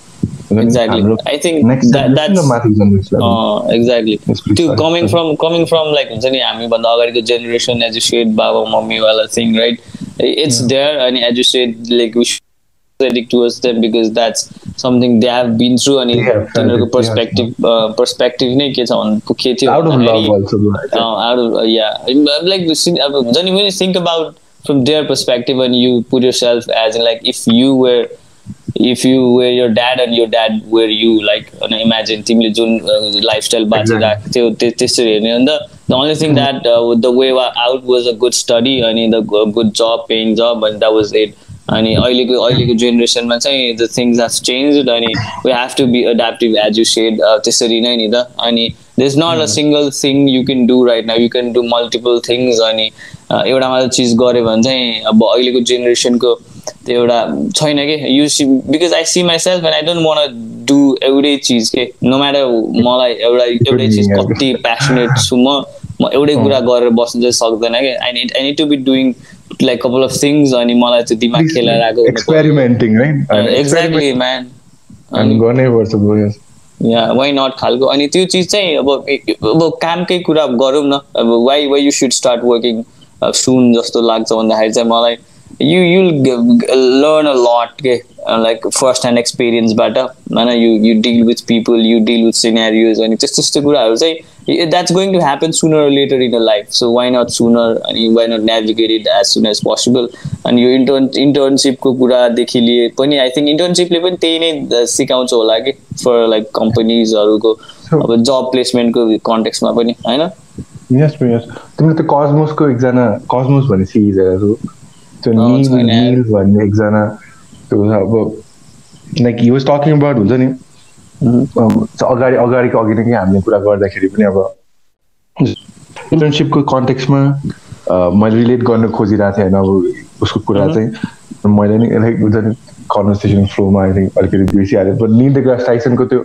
exactly i think that, that's uh, exactly to coming from coming from like हुन्छ नि हामीभन्दा अगाडिको जेनेरेसन एज यु सेड बाबा मम्मीवाला thing right it's there and as you said like we should addict towards them because that's something they have been through अनि तिनीहरूको perspective perspective नै के छ भन्नु के थियो out of yeah like अब हुन्छ नि when you think about from their perspective and you put yourself as in like if you were if you were your dad and your dad were you like imagine तिमीले जुन lifestyle बाँचिरहेको थियो त्यसरी हेर्ने अन्त the only thing that uh, the way out was a good study अनि the good job paying job and that was it. अनि अहिलेको अहिलेको जेनेरेसनमा चाहिँ द थिङ्स हेभ चेन्ज अनि we have to be adaptive as you said त्यसरी नै नि त अनि they is not a single thing you can do right now you can do multiple things अनि एउटा मात्र चिज गऱ्यो भने चाहिँ अब अहिलेको जेनेरेसनको त्यो एउटा छैन कि? You see because I see myself and I don't want do एउटै चिज के नो म्याटर मलाई एउटा एउटै चिज कति प्यासनेट छु म म एउटै कुरा गरेर बस्नु चाहिँ सक्दैन कि? I need I need to be doing like couple of things अनि मलाई चाहिँ दिमाग खेलेर आएको exactly man yeah why not खालको? अनि त्यो चिज चाहिँ अब अब कामकै कुरा गरौँ न। अब why why you should start working soon जस्तो लाग्छ भन्दाखेरि चाहिँ मलाई you you'll learn a lot okay? uh, like first hand experience but uh, you you deal with people you deal with scenarios and it's just a good I would say that's going to happen sooner or later in your life so why not sooner and why not navigate it as soon as possible and your intern internship ko कुरा देखि लिए पनि I think इन्टर्नसिपले पनि त्यही नै सिकाउँछ होला कि फर लाइक कम्पनीजहरूको अब जब प्लेसमेन्टको कन्टेक्समा पनि होइन यस यस तिमीले त कस्मोसको एकजना कस्मोस भन्ने सिरिज हेरेको निल निल भन्ने like he was talking about हुन्छ नि अगाडि अगाडिको अघि नै हामीले कुरा गर्दाखेरि पनि अब इन्टर्नसिपको कन्टेक्समा मैले रिलेट गर्न खोजिरहेको थिएँ होइन अब उसको कुरा चाहिँ मैले नि लाइक हुन्छ नि कन्भर्सेसन फ्लोमा थिङ्क अलिकति बिर्सिहालेँ बट निल द टाइसनको त्यो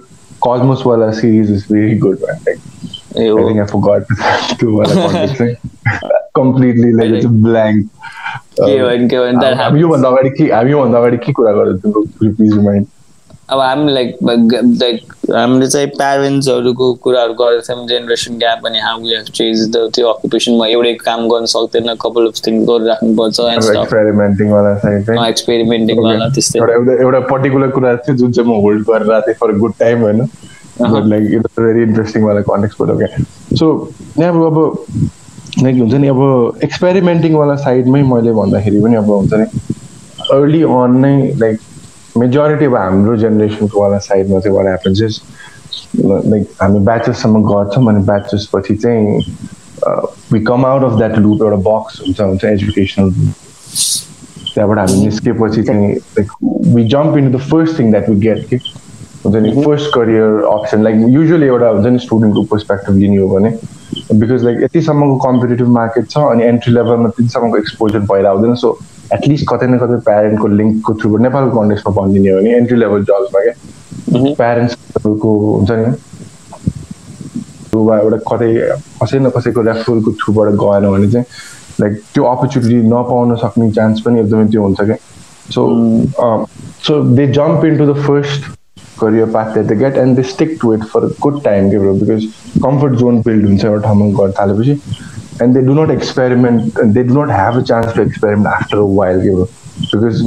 कस्मोसवाला series is very good like I think I for त्यो वाला कन्टेक्स चाहिँ कम्प्लिटली लाइक ब्ल्याङ्क योभन्दा अगाडि के योभन्दा अगाडि के कुरा प्लिज रिमाइन्ड अब हामी लाइक लाइक हामीले चाहिँ प्यारेन्ट्सहरूको कुराहरू गरेको थियौँ जेनेरेसन ग्याप अनि how we have change the त्यो अकुपेसनमा एउटै काम गर्न सक्दैन कपाल अफ थिङ्स गरिराख्नुपर्छ एक्सपेरिमेन्टिङवाला त्यस्तै एउटा पर्टिकुलर कुरा थियो जुन चाहिँ म होल्ड गरेर थिएँ फर गुड टाइम होइन लाइक इट्स भेरी इन्ट्रेस्टिङ वाला कन्टेक्सबाट ओके सो यहाँ अब लाइक हुन्छ नि अब एक्सपेरिमेन्टिङवाला साइडमै मैले भन्दाखेरि पनि अब हुन्छ नि अर्ली अन नै लाइक मेजोरिटी अब हाम्रो जेनेरेसनको वाला साइडमा चाहिँ वाला ह्यापन्स इज लाइक हामी ब्याचेससम्म गर्छौँ अनि ब्याचेस पछि चाहिँ we come out of that loop एउटा बक्स हुन्छ हुन्छ एजुकेसनल त्यहाँबाट हामी निस्केपछि चाहिँ like we jump in the first thing that we get कि हुन्छ नि first career option like usually एउटा हुन्छ नि स्टुडेन्टको पर्सपेक्टिभ लिने हो भने बिकज लाइक यतिसम्मको कम्पिटेटिभ मार्केट छ अनि एन्ट्री लेभलमा त्यतिसम्मको एक्सपोजर भएर आउँदैन सो एटलिस्ट कतै न कतै प्यारेन्टको लिङ्कको थ्रुबाट नेपालको कन्टेक्समा भनिदिने हो भने एन्ट्री लेभल जब्समा क्या। प्यारेन्ट्सको हुन्छ नि। एउटा कतै कसै न कसैको रेफरलको थ्रुबाट गएन भने चाहिँ लाइक त्यो अपर्च्युनिटी नपाउन सक्ने चान्स पनि एकदमै त्यो हुन्छ क्या। So so they jump in to the first career path that they get and they stick to it for a good time bro because comfort zone build हुन्छ एउटा ठाउँमा गर्न थालेपछि and they do not experiment and they do not have a chance to experiment after a while bro because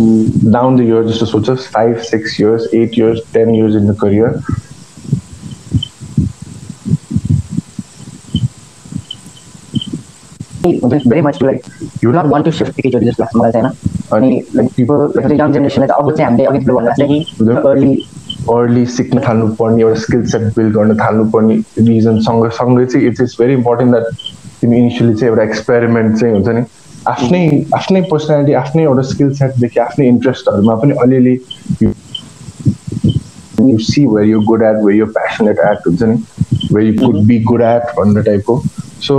down the years just so just five six years eight years ten years in the career very much like you do not want to shift the career just like मलाई छैन अनि like people like the young generation अब चाहिँ हामीले अघि भन्दा चाहिँ early early सिक्न थाल्नुपर्ने एउटा स्किल सेट बिल्ड गर्न थाल्नुपर्ने रिजन सँगसँगै चाहिँ it's is very important that तिमी इनिसियली चाहिँ एउटा एक्सपेरिमेन्ट चाहिँ हुन्छ नि। आफ्नै आफ्नै पर्सनालिटी आफ्नै एउटा स्किल सेटदेखि आफ्नै इन्ट्रेस्टहरूमा पनि अलिअलि you see where you good at where you passionate at हुन्छ नि। Where you could be good at भन्ने टाइपको so.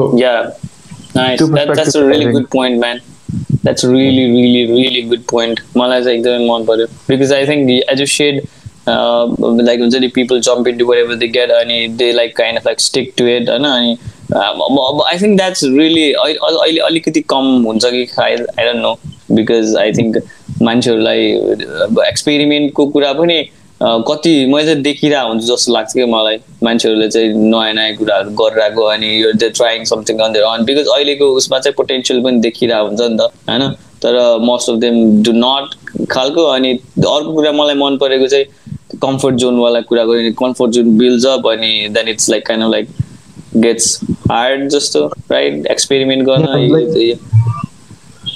That's really, really, really good point. मलाई चाहिँ एकदमै मन पर्यो। Because I think as you said like हुन्छ नि people jump in to ever they get अनि they like kind of like stick to it होइन अनि अब आई थिङ्क द्याट्स रियली अहिले अलिकति कम हुन्छ कि I I don't know because I think मान्छेहरूलाई एक्सपेरिमेन्टको कुरा पनि कति मैले चाहिँ देखिरहेको हुन्छु जस्तो लाग्छ कि मलाई। मान्छेहरूले चाहिँ नयाँ नयाँ कुराहरू गरिरहेको अनि यो they trying something on there on because अहिलेको उसमा चाहिँ पोटेन्सियल पनि देखिरहेको हुन्छ नि त होइन? तर most of them do not खालको अनि अर्को कुरा मलाई मन परेको चाहिँ कम्फर्ट जोनवाला कुरा गऱ्यो कम्फर्ट जोन बिल्ड अप अनि then it's like kind like gets hard जस्तो राइट एक्सपेरिमेन्ट गर्न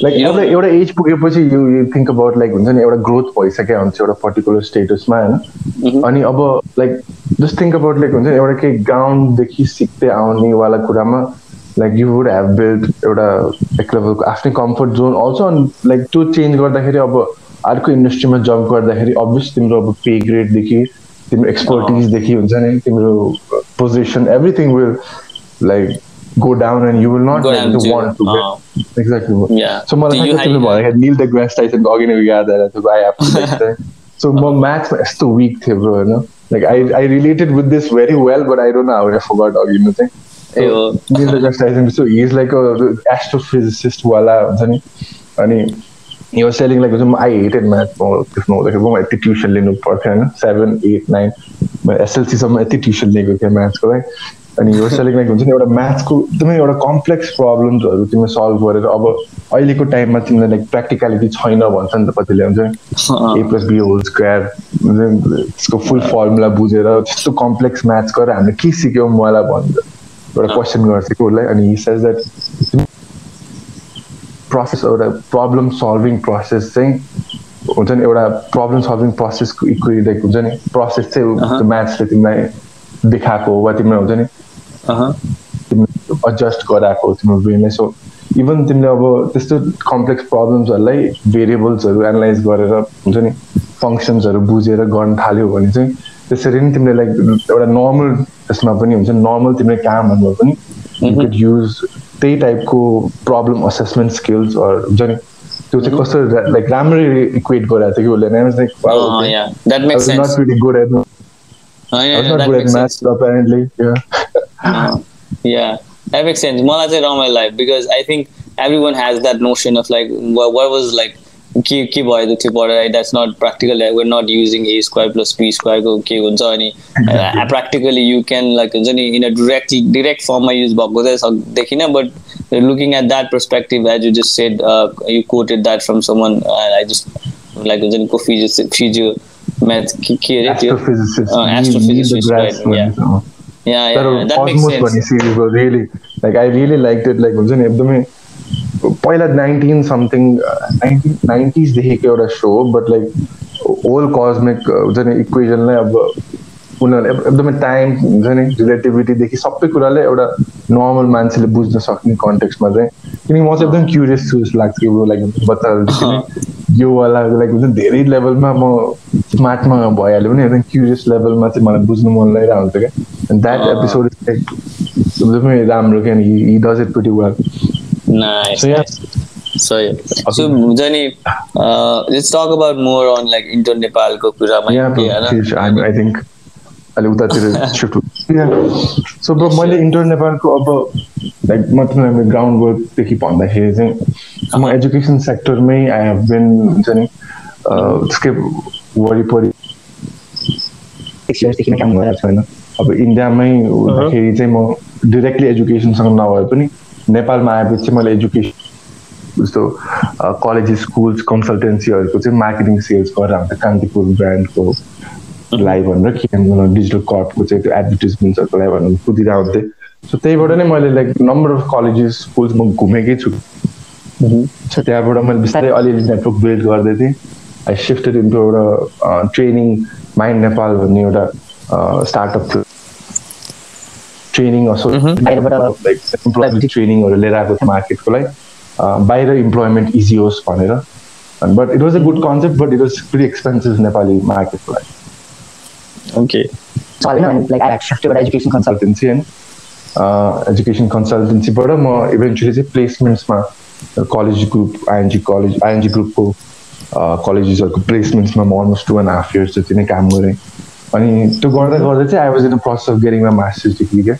लाइक एउटा एउटा एज पुगेपछि you you think about like हुन्छ नि एउटा ग्रोथ भइसक्यो हुन्छ एउटा पर्टिकुलर स्टेटसमा होइन? अनि अब like just think about like हुन्छ एउटा केही ग्राउन्डदेखि सिक्दै आउनेवाला कुरामा like you would have build एउटा एक लेभलको आफ्नै कम्फर्ट जोन अल्सो अनि लाइक त्यो चेन्ज गर्दाखेरि अब अर्को इन्डस्ट्रीमा जब गर्दाखेरि अभियस तिम्रो अब पे ग्रेडदेखि तिम्रो एक्सपर्टिजदेखि हुन्छ नि तिम्रो position everything will like want to uh, get exactly. Yeah. So मलाई तिमीले भन्दाखेरि निल द ग्रास टाइसनको अघि नै याद आएर आई हेभ सो म म्याथमा यस्तो विक थियो ब्रो होइन? Like I I related with this very well but I don't know how I forgot अघि न चाहिँ। Neil de Grasse Tyson so he is like astrophysicist वाला हुन्छ नि। अनि हि वाज सेलिङ लाइक हुन्छ आई हेटेड म्याथ म त्यसमा हुँदाखेरि म यति ट्युसन लिनु पर्थ्यो होइन सेभेन एट नाइन म एसएलसीसम्म यति ट्युसन लिएको थिएँ म्याथको लागि अनि यो सेलिङ लाइक हुन्छ नि एउटा म्याथको एकदमै एउटा कम्प्लेक्स प्रब्लम्सहरू तिमीले सल्भ गरेर अब अहिलेको टाइममा तिमीलाई लाइक प्र्याक्टिकलिटी छैन भन्छ नि त कतिले हुन्छ? A plus B whole square त्यसको फुल फर्मुला बुझेर त्यस्तो कम्प्लेक्स म्याथ्स गरेर हामीले के सिक्यौँ मलाई भन्छ एउटा क्वेसन गर्छ कि उसलाई अनि सेज द्याट प्रोसेस एउटा प्रब्लम सल्भिङ प्रोसेस चाहिँ हुन्छ नि एउटा प्रब्लम सल्भिङ प्रोसेसको लाइक हुन्छ नि प्रोसेस चाहिँ म्याथ्सले तिमीलाई देखाएको वा तिमीलाई हुन्छ नि तिमीले एडजस्ट गराएको तिम्रो ब्रेनलाई सो इभन तिमीले अब त्यस्तो कम्प्लेक्स प्रब्लम्सहरूलाई भेरिएबल्सहरू एनालाइज गरेर हुन्छ नि फङ्सन्सहरू बुझेर गर्न थाल्यो भने चाहिँ त्यसरी नै तिमीले लाइक एउटा नर्मल त्यसमा पनि हुन्छ नर्मल तिमीले कामहरूमा पनि यु कुड युज त्यही टाइपको प्रब्लम असेसमेन्ट स्किल्स हुन्छ नि त्यो चाहिँ कस्तो लाइक राम्ररी इक्वेट गराएको थियो कि उसले not really good at I was not good at maths apparently. Yeah. uh, yeah, that makes sense. Mala चाहिँ रमाइलो लाग्यो because I think everyone has that notion of like what, what was like के के भयो त्यो पढेर that's not practical where not using A square plus B स्क्वायरको के हुन्छ अनि प्र्याक्टिकली यु क्यान लाइक हुन्छ नि इन अ डिरेक्ट डिरेक्ट फर्ममा युज भएको चाहिँ देखिनँ but looking at that perspective as you just said you quoted that from someone I just like हुन्छ नि को फिजियो फिजियो math के अरे त्यो astrophysicist. right yeah. Yeah yeah that makes sense. भन्ने series was really. Like I really liked it like हुन्छ नि एकदमै पहिला नाइन्टिन समथिङ नाइन्टिन नाइन्टिजदेखिको एउटा so but like whole cosmic हुन्छ नि इक्वेसनलाई अब उनीहरूले एकदमै टाइम हुन्छ नि रिलेटिभिटीदेखि सबै कुरालाई एउटा नर्मल मान्छेले बुझ्न सक्ने कन्टेक्समा चाहिँ किनकि म चाहिँ एकदम क्युरियस छु जस्तो लाग्छ कि लाइक बच्चाहरू योवाला लाइक हुन्छ धेरै लेभलमा म स्मार्टमा भइहाल्यो भने एकदम क्युरियस लेभलमा चाहिँ मलाई बुझ्नु मन लागिरहेको हुन्छ क्या द्याट एपिसोड लाइक एकदमै राम्रो he does it pretty well So yeah. So Jani, uh, let's talk about more on like inter Nepalको कुरामा. Yeah, I think अहिले उतातिर सिफ्ट सो ब्रो मैले इन्टर नेपालको अब लाइक म तिमीलाई ग्राउन्ड वर्कदेखि भन्दाखेरि चाहिँ म एजुकेसन सेक्टरमै आई हेभ बिन हुन्छ नि त्यसकै वरिपरि सिक्स काम गरिरहेको छैन अब इन्डियामै हुँदाखेरि चाहिँ म डिरेक्टली एजुकेसनसँग नभए पनि नेपालमा आएपछि मैले एजुकेसन जस्तो कलेज स्कुल्स कन्सल्टेन्सीहरूको चाहिँ मार्केटिङ सेल्स गरेर हुन्छ कान्तिपुर ब्रान्डको लाई भनेर के डिजिटल कर्पको चाहिँ त्यो एडभर्टिजमेन्ट्सहरूको लागि भनेर कुदिरहेको हुन्थेँ सो त्यहीबाट नै मैले like number of colleges schools म घुमेकै छु। सो त्यहाँबाट मैले बिस्तारै अलिअलि नेटवर्क बिल्ड गर्दै थिएँ। आई सिफ्टेड इन्टु एउटा ट्रेनिङ माइन्ड नेपाल भन्ने एउटा स्टार्टअप थियो। ट्रेनिङ लाइक इम्प्लोइमेन्ट ट्रेनिङहरू लिएर आएको थियो मार्केटको लागि बाहिर इम्प्लोइमेन्ट इजी होस् भनेर but it was a good concept but it was pretty expensive Nepali मार्केटको लागि ओके कन्सल्टेन्सी होइन एजुकेसन कन्सल्टेन्सीबाट म इभेन्चुली चाहिँ प्लेसमेन्ट्समा college group ING college ING ग्रुपको कलेजेसहरूको प्लेसमेन्ट्समा म almost two and half years जति नै काम गरेँ अनि त्यो गर्दा गर्दा चाहिँ I was in the process of getting my masters degree क्या?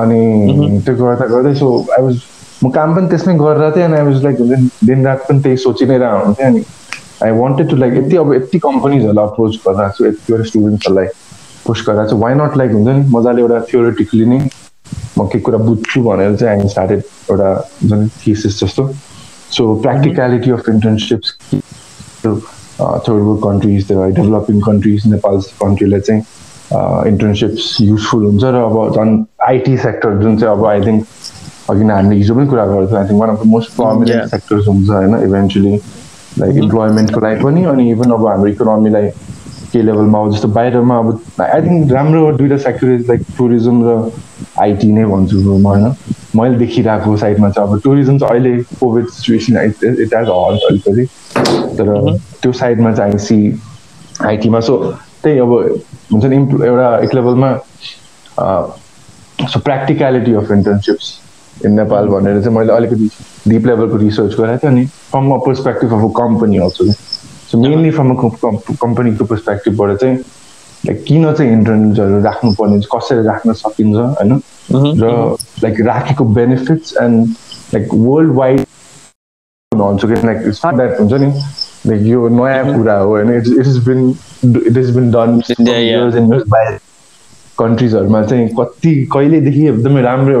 अनि त्यो गर्दा गर्दै सो आई वाज म काम पनि त्यसमै गरेर थिएँ अनि आई वाज लाइक हुन्छ नि दिनरात पनि त्यही सोचि नै रहेको हुन्थेँ अनि आई वान्टेड टु लाइक यति अब यति कम्पनीजहरूलाई अप्रोच गरिरहेको छु यतिवटा स्टुडेन्ट्सहरूलाई पुस्ट गरिरहेको छु वाइ नट लाइक हुन्छ नि मजाले एउटा थियोरिटिकली नै म के कुरा बुझ्छु भनेर चाहिँ आई स्टार्टेड एउटा हुन्छ नि थिसिस जस्तो। So practicality of internships third world countries developing countries Nepal कन्ट्रीलाई चाहिँ इन्टर्नसिप्स युजफुल हुन्छ र अब झन् आइटी सेक्टर जुन चाहिँ अब आई थिङ्क अघि नै हामीले हिजो पनि कुरा गर्थ्यौँ I think one of the most. Prominent sectors हुन्छ होइन इभेन्चुली लाइक इम्प्लोइमेन्टको लागि पनि अनि इभन अब हाम्रो इकोनोमीलाई के लेभलमा अब जस्तो बाहिरमा अब आई थिङ्क राम्रो दुइटा सेक्टर लाइक टुरिज्म र आइटी नै भन्छु म होइन मैले देखिरहेको साइडमा चाहिँ अब टुरिज्म चाहिँ अहिले Covid situation it has halt अलिकति तर त्यो साइडमा चाहिँ आइसी आइटीमा सो त्यही अब हुन्छ नि इम्प्लो एउटा एक लेभलमा so practicality of internships in Nepal भनेर चाहिँ मैले अलिकति डिप लेभलको रिसर्च गरेको थिएँ अनि from a perspective of a company also so mainly from a कम्पनीको पर्सपेक्टिभबाट चाहिँ लाइक किन चाहिँ इन्टर्न्सहरू राख्नुपर्ने कसरी राख्न सकिन्छ होइन? र लाइक राखेको benefits and like world wide भन्छु कि लाइक द्याट हुन्छ नि लाइक यो नयाँ कुरा हो होइन? It it is been it is been done कन्ट्रिजहरूमा चाहिँ कति कहिलेदेखि एकदमै राम्रो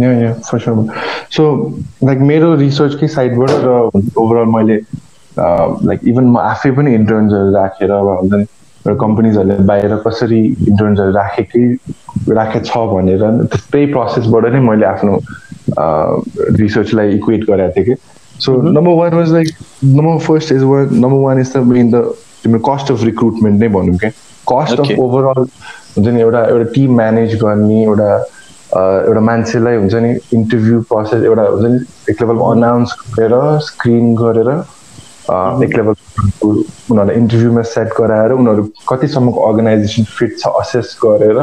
yeah yeah for sure so like मेरो रिसर्चकै साइडबाट र ओभरअल मैले लाइक इभन म आफै पनि इन्टर्न्सहरू राखेर हुन्छ नि एउटा कम्पनीजहरूले बाहिर कसरी इन्टर्न्सहरू राखेकै राखेको छ भनेर त्यही प्रोसेसबाट नै मैले आफ्नो रिसर्चलाई इक्वेट गरेको थिएँ कि. So number one was like number first is one number one is the main the तिम्रो कस्ट अफ रिक्रुटमेन्ट नै भनौँ क्या कस्ट. अफ ओभरअल हुन्छ नि एउटा एउटा टिम म्यानेज गर्ने एउटा एउटा मान्छेलाई हुन्छ नि इन्टरभ्यू प्रोसेस एउटा हुन्छ नि एक लेभल अनाउन्स गरेर स्क्रिन गरेर एक लेभल उनीहरूलाई इन्टरभ्यूमा सेट गराएर उनीहरू कतिसम्मको अर्गनाइजेसन फिट छ असेस गरेर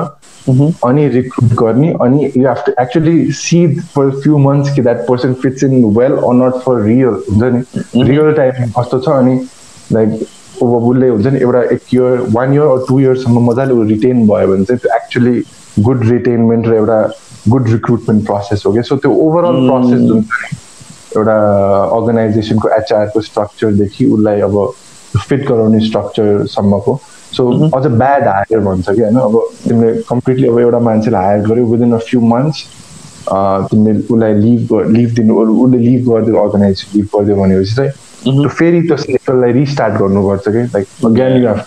अनि रिक्रुट गर्ने अनि you have to actually see for few months कि that person fits in well or not for real हुन्छ नि? रियल टाइम कस्तो छ अनि लाइक उसले हुन्छ नि एउटा एक इयर वान इयर टु इयर्ससम्म मजाले ऊ रिटेन भयो भने चाहिँ एक्चुली गुड रिटेनमेन्ट र एउटा गुड रिक्रुटमेन्ट प्रोसेस हो क्या सो त्यो ओभरअल प्रोसेस जुन एउटा अर्गनाइजेसनको एचआरको स्ट्रक्चरदेखि उसलाई अब फिट गराउने स्ट्रक्चरसम्मको सो अझ ब्याड हायर भन्छ कि होइन अब तिमीले कम्प्लिटली अब एउटा मान्छेलाई हायर गर्यो विदिन अ फ्यु मन्थ्स तिमीले उसलाई लिभ लिभ दिनु उसले लिभ गरिदियो अर्गनाइजेसन लिभ गरिदियो भनेपछि चाहिँ फेरि त्यो साइकललाई रिस्टार्ट गर्नुपर्छ कि like again you have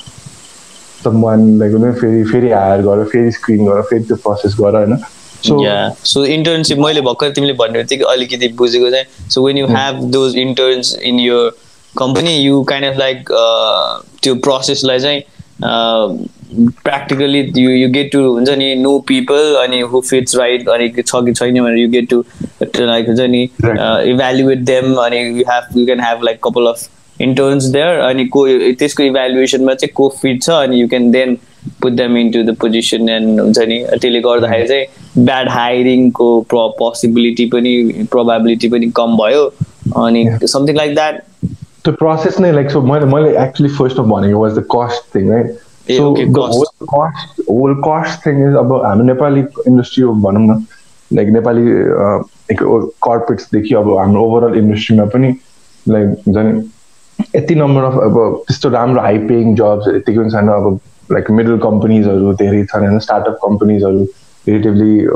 one like हुन्छ नि, फेरि फेरि हायर गर फेरि स्क्रिन गर फेरि त्यो प्रोसेस गर होइन सो internship मैले भर्खर तिमीले भन्ने बित्तिकै अलिकति बुझेको चाहिँ so when you have those interns in your company you kind of like uh, त्यो प्रोसेसलाई चाहिँ practically you you get to हुन्छ नि know people अनि who fits right अनि छ कि छैन भनेर you get to like हुन्छ नि uh, evaluate them अनि you have you can have like couple of interns there अनि को त्यसको इभ्यालुएसनमा चाहिँ को फिट छ अनि you can then put them into the position and हुन्छ नि त्यसले गर्दाखेरि चाहिँ ब्याड हायरिङको प्र पोसिबिलिटी पनि प्रोभाबिलिटी पनि कम भयो अनि समथिङ लाइक द्याट त्यो प्रोसेस नै लाइक सो मैले मैले एक्चुली फर्स्टमा भनेको was the cost thing A, so. Whole cost whole cost thing is अब हाम्रो नेपाली इन्डस्ट्री हो भनौँ न। लाइक नेपाली कर्पोरेट्सदेखि अब हाम्रो ओभरअल इन्डस्ट्रीमा पनि लाइक हुन्छ नि यति नम्बर अफ अब त्यस्तो राम्रो हाई पेइङ जब्स यतिकै पनि छैन अब लाइक मिडल कम्पनीजहरू धेरै छन् होइन? स्टार्टअप कम्पनीजहरू रिलेटिभली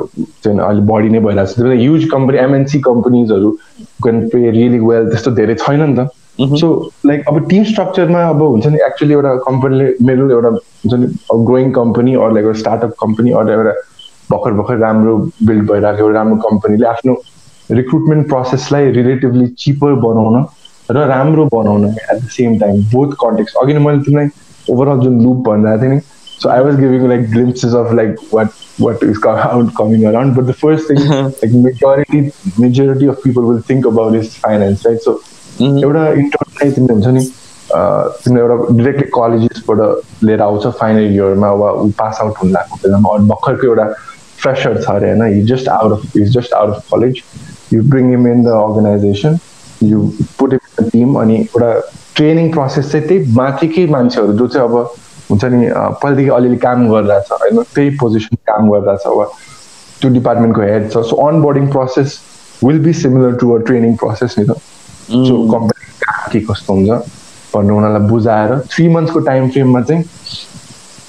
चाहिँ अलिक बढी नै भइरहेको छ। ह्युज कम्पनी एमएनसी कम्पनीजहरू क्यान पे रियली वेल त्यस्तो धेरै छैन नि त। सो लाइक अब टिम स्ट्रक्चरमा अब हुन्छ नि एक्चुली एउटा कम्पनीले मेरो एउटा हुन्छ नि ग्रोइङ कम्पनी अरू लाइक एउटा स्टार्टअप कम्पनी अरू एउटा भर्खर भर्खर राम्रो बिल्ड भइरहेको एउटा राम्रो कम्पनीले आफ्नो रिक्रुटमेन्ट प्रोसेसलाई रिलेटिभली चिपर बनाउन र राम्रो बनाउन at the same time both context अघि नै मैले तिमीलाई ओभरअल जुन लुप भनिरहेको थिएँ नि So I was giving like glimpses of like what what is out coming around. But the first thing, like majority majority of people will think about is finance, right? So एउटा इन्टरलाई तिमीले हुन्छ नि तिमीले एउटा directly कलेजेसबाट लिएर आउँछ final इयरमा वा ऊ पास आउट हुन लागेको बेलामा अरू भर्खरको एउटा फ्रेसर छ अरे होइन he just out of is just out of college you bring him in the organisation you put him team अनि एउटा ट्रेनिङ प्रोसेस चाहिँ त्यही माथिकै मान्छेहरू जो चाहिँ अब हुन्छ नि पहिलादेखि अलिअलि काम गरिरहेछ होइन त्यही पोजिसन काम गरिरहेछ वा त्यो डिपार्टमेन्टको हेड छ। So onboarding process will be similar to a training process नि त सो कम्पनी के कस्तो हुन्छ भन्नु उनीहरूलाई बुझाएर थ्री मन्थ्सको टाइम फ्रेममा चाहिँ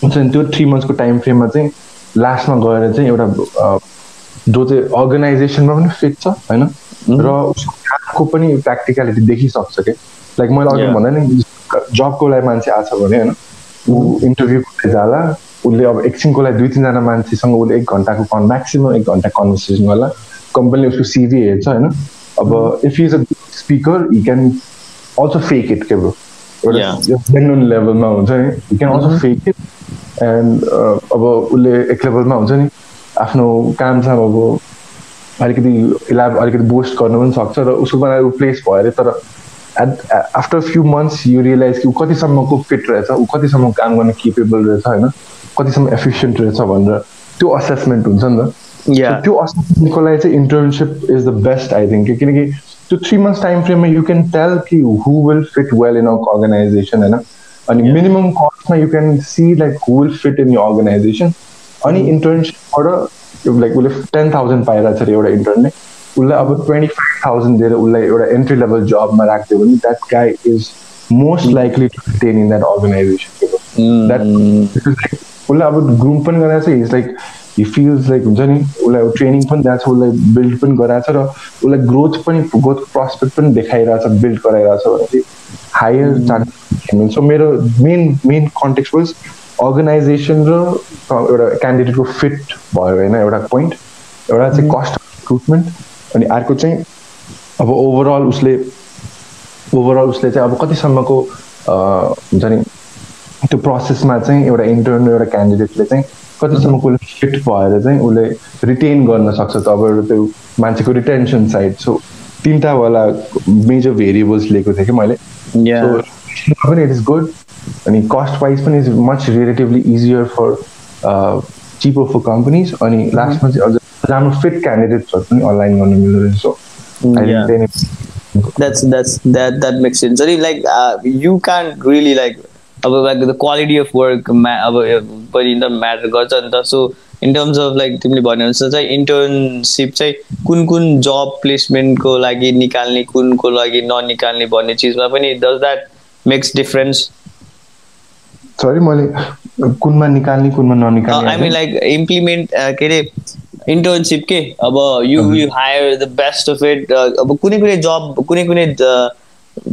हुन्छ नि त्यो थ्री मन्थ्सको टाइम फ्रेममा चाहिँ लास्टमा गएर चाहिँ एउटा जो चाहिँ अर्गनाइजेसनमा पनि फिट छ होइन? र कामको पनि प्र्याक्टिकलिटी देखिसक्छ कि? लाइक मैले अघि भन्दा नि जबको लागि मान्छे आएको छ भने होइन ऊ इन्टरभ्यू जाला उसले अब एकछिनको लागि दुई तिनजना मान्छेसँग उसले एक घन्टाको कन् म्याक्सिमम् एक घन्टा कन्भर्सेसन गर्ला। कम्पनीले उसको सिभी हेर्छ होइन। अब if is a speaker you can also fake it के ब्रो एउटा जेन्युन लेभलमा हुन्छ नि you can also fake it and अब उसले एक लेभलमा हुन्छ नि आफ्नो काम छ अब अलिकति इलाब अलिकति बोस्ट गर्नु पनि सक्छ र उसको बनाएर ऊ प्लेस भयो अरे तर at after few months you realise कि ऊ कतिसम्मको फिट रहेछ ऊ कतिसम्म काम गर्ने केपेबल रहेछ होइन? कतिसम्म एफिसियन्ट रहेछ भनेर त्यो असेसमेन्ट हुन्छ नि त। त्यो असेसमेन्टको लागि चाहिँ internship is the best I think किनकि त्यो थ्री मन्थ्स टाइम फ्रेममा यु क्यान टेल कि who will fit well in our organisation होइन? अनि minimum कस्टमा you can see like who will fit in your organisation अनि इन्टर्नसिपबाट लाइक उसले ten thousand पाइरहेको छ अरे एउटा इन्टर्नले उसलाई अब ट्वेन्टी फाइभ थाउजन्ड दिएर उसलाई एउटा एन्ट्री लेभल जबमा राखिदियो भने that guy is most likely to ten in that organisation that उसलाई अब ग्रुम पनि गराएको छ is like he feels like हुन्छ नि उसलाई ट्रेनिङ पनि दिएको छ उसलाई बिल्ड पनि गराएको छ र उसलाई ग्रोथ पनि ग्रोथ प्रस्पेक्ट पनि देखाइरहेछ बिल्ड गराइरहेछ भने चाहिँ हायर चान्स सो मेरो main main context was organisation र एउटा क्यान्डिडेटको फिट भयो होइन? एउटा पोइन्ट एउटा चाहिँ कस्ट रिक्रुटमेन्ट अनि अर्को चाहिँ अब ओभरअल उसले ओभरअल उसले चाहिँ अब कतिसम्मको हुन्छ नि त्यो प्रोसेसमा चाहिँ एउटा इन्टर्न एउटा क्यान्डिडेटले चाहिँ कतिसम्मको उसले फिट भएर चाहिँ उसले रिटेन गर्न सक्छ त अब एउटा त्यो मान्छेको रिटेन्सन साइड सो तिनवटा वाला मेजर भेरिएबल्स लिएको थिएँ कि मैले? पनि इट इज गुड अनि कस्ट वाइज पनि is much relatively easier for cheaper for companies अनि लास्टमा चाहिँ अझ राम्रो फिट क्यान्डिडेट्सहरू पनि अनलाइन गर्न मिल्दो रहेछ। So that's that's that that makes sense. So like uh, you can't really like अब like the quality of work अब पनि त म्याटर गर्छ नि त। So in terms of like तिमीले भन्यो भने चाहिँ इन्टर्नसिप चाहिँ कुन कुन जब प्लेसमेन्टको लागि निकाल्ने कुनको लागि ननिकाल्ने भन्ने चिजमा पनि does that makes difference sorry मैले कुनमा निकाल्ने कुनमा ननिकाल्ने आई मिन लाइक इम्प्लिमेन्ट के अरे इन्टर्नसिप के अब you you hire the best of it अब कुनै कुनै जब कुनै कुनै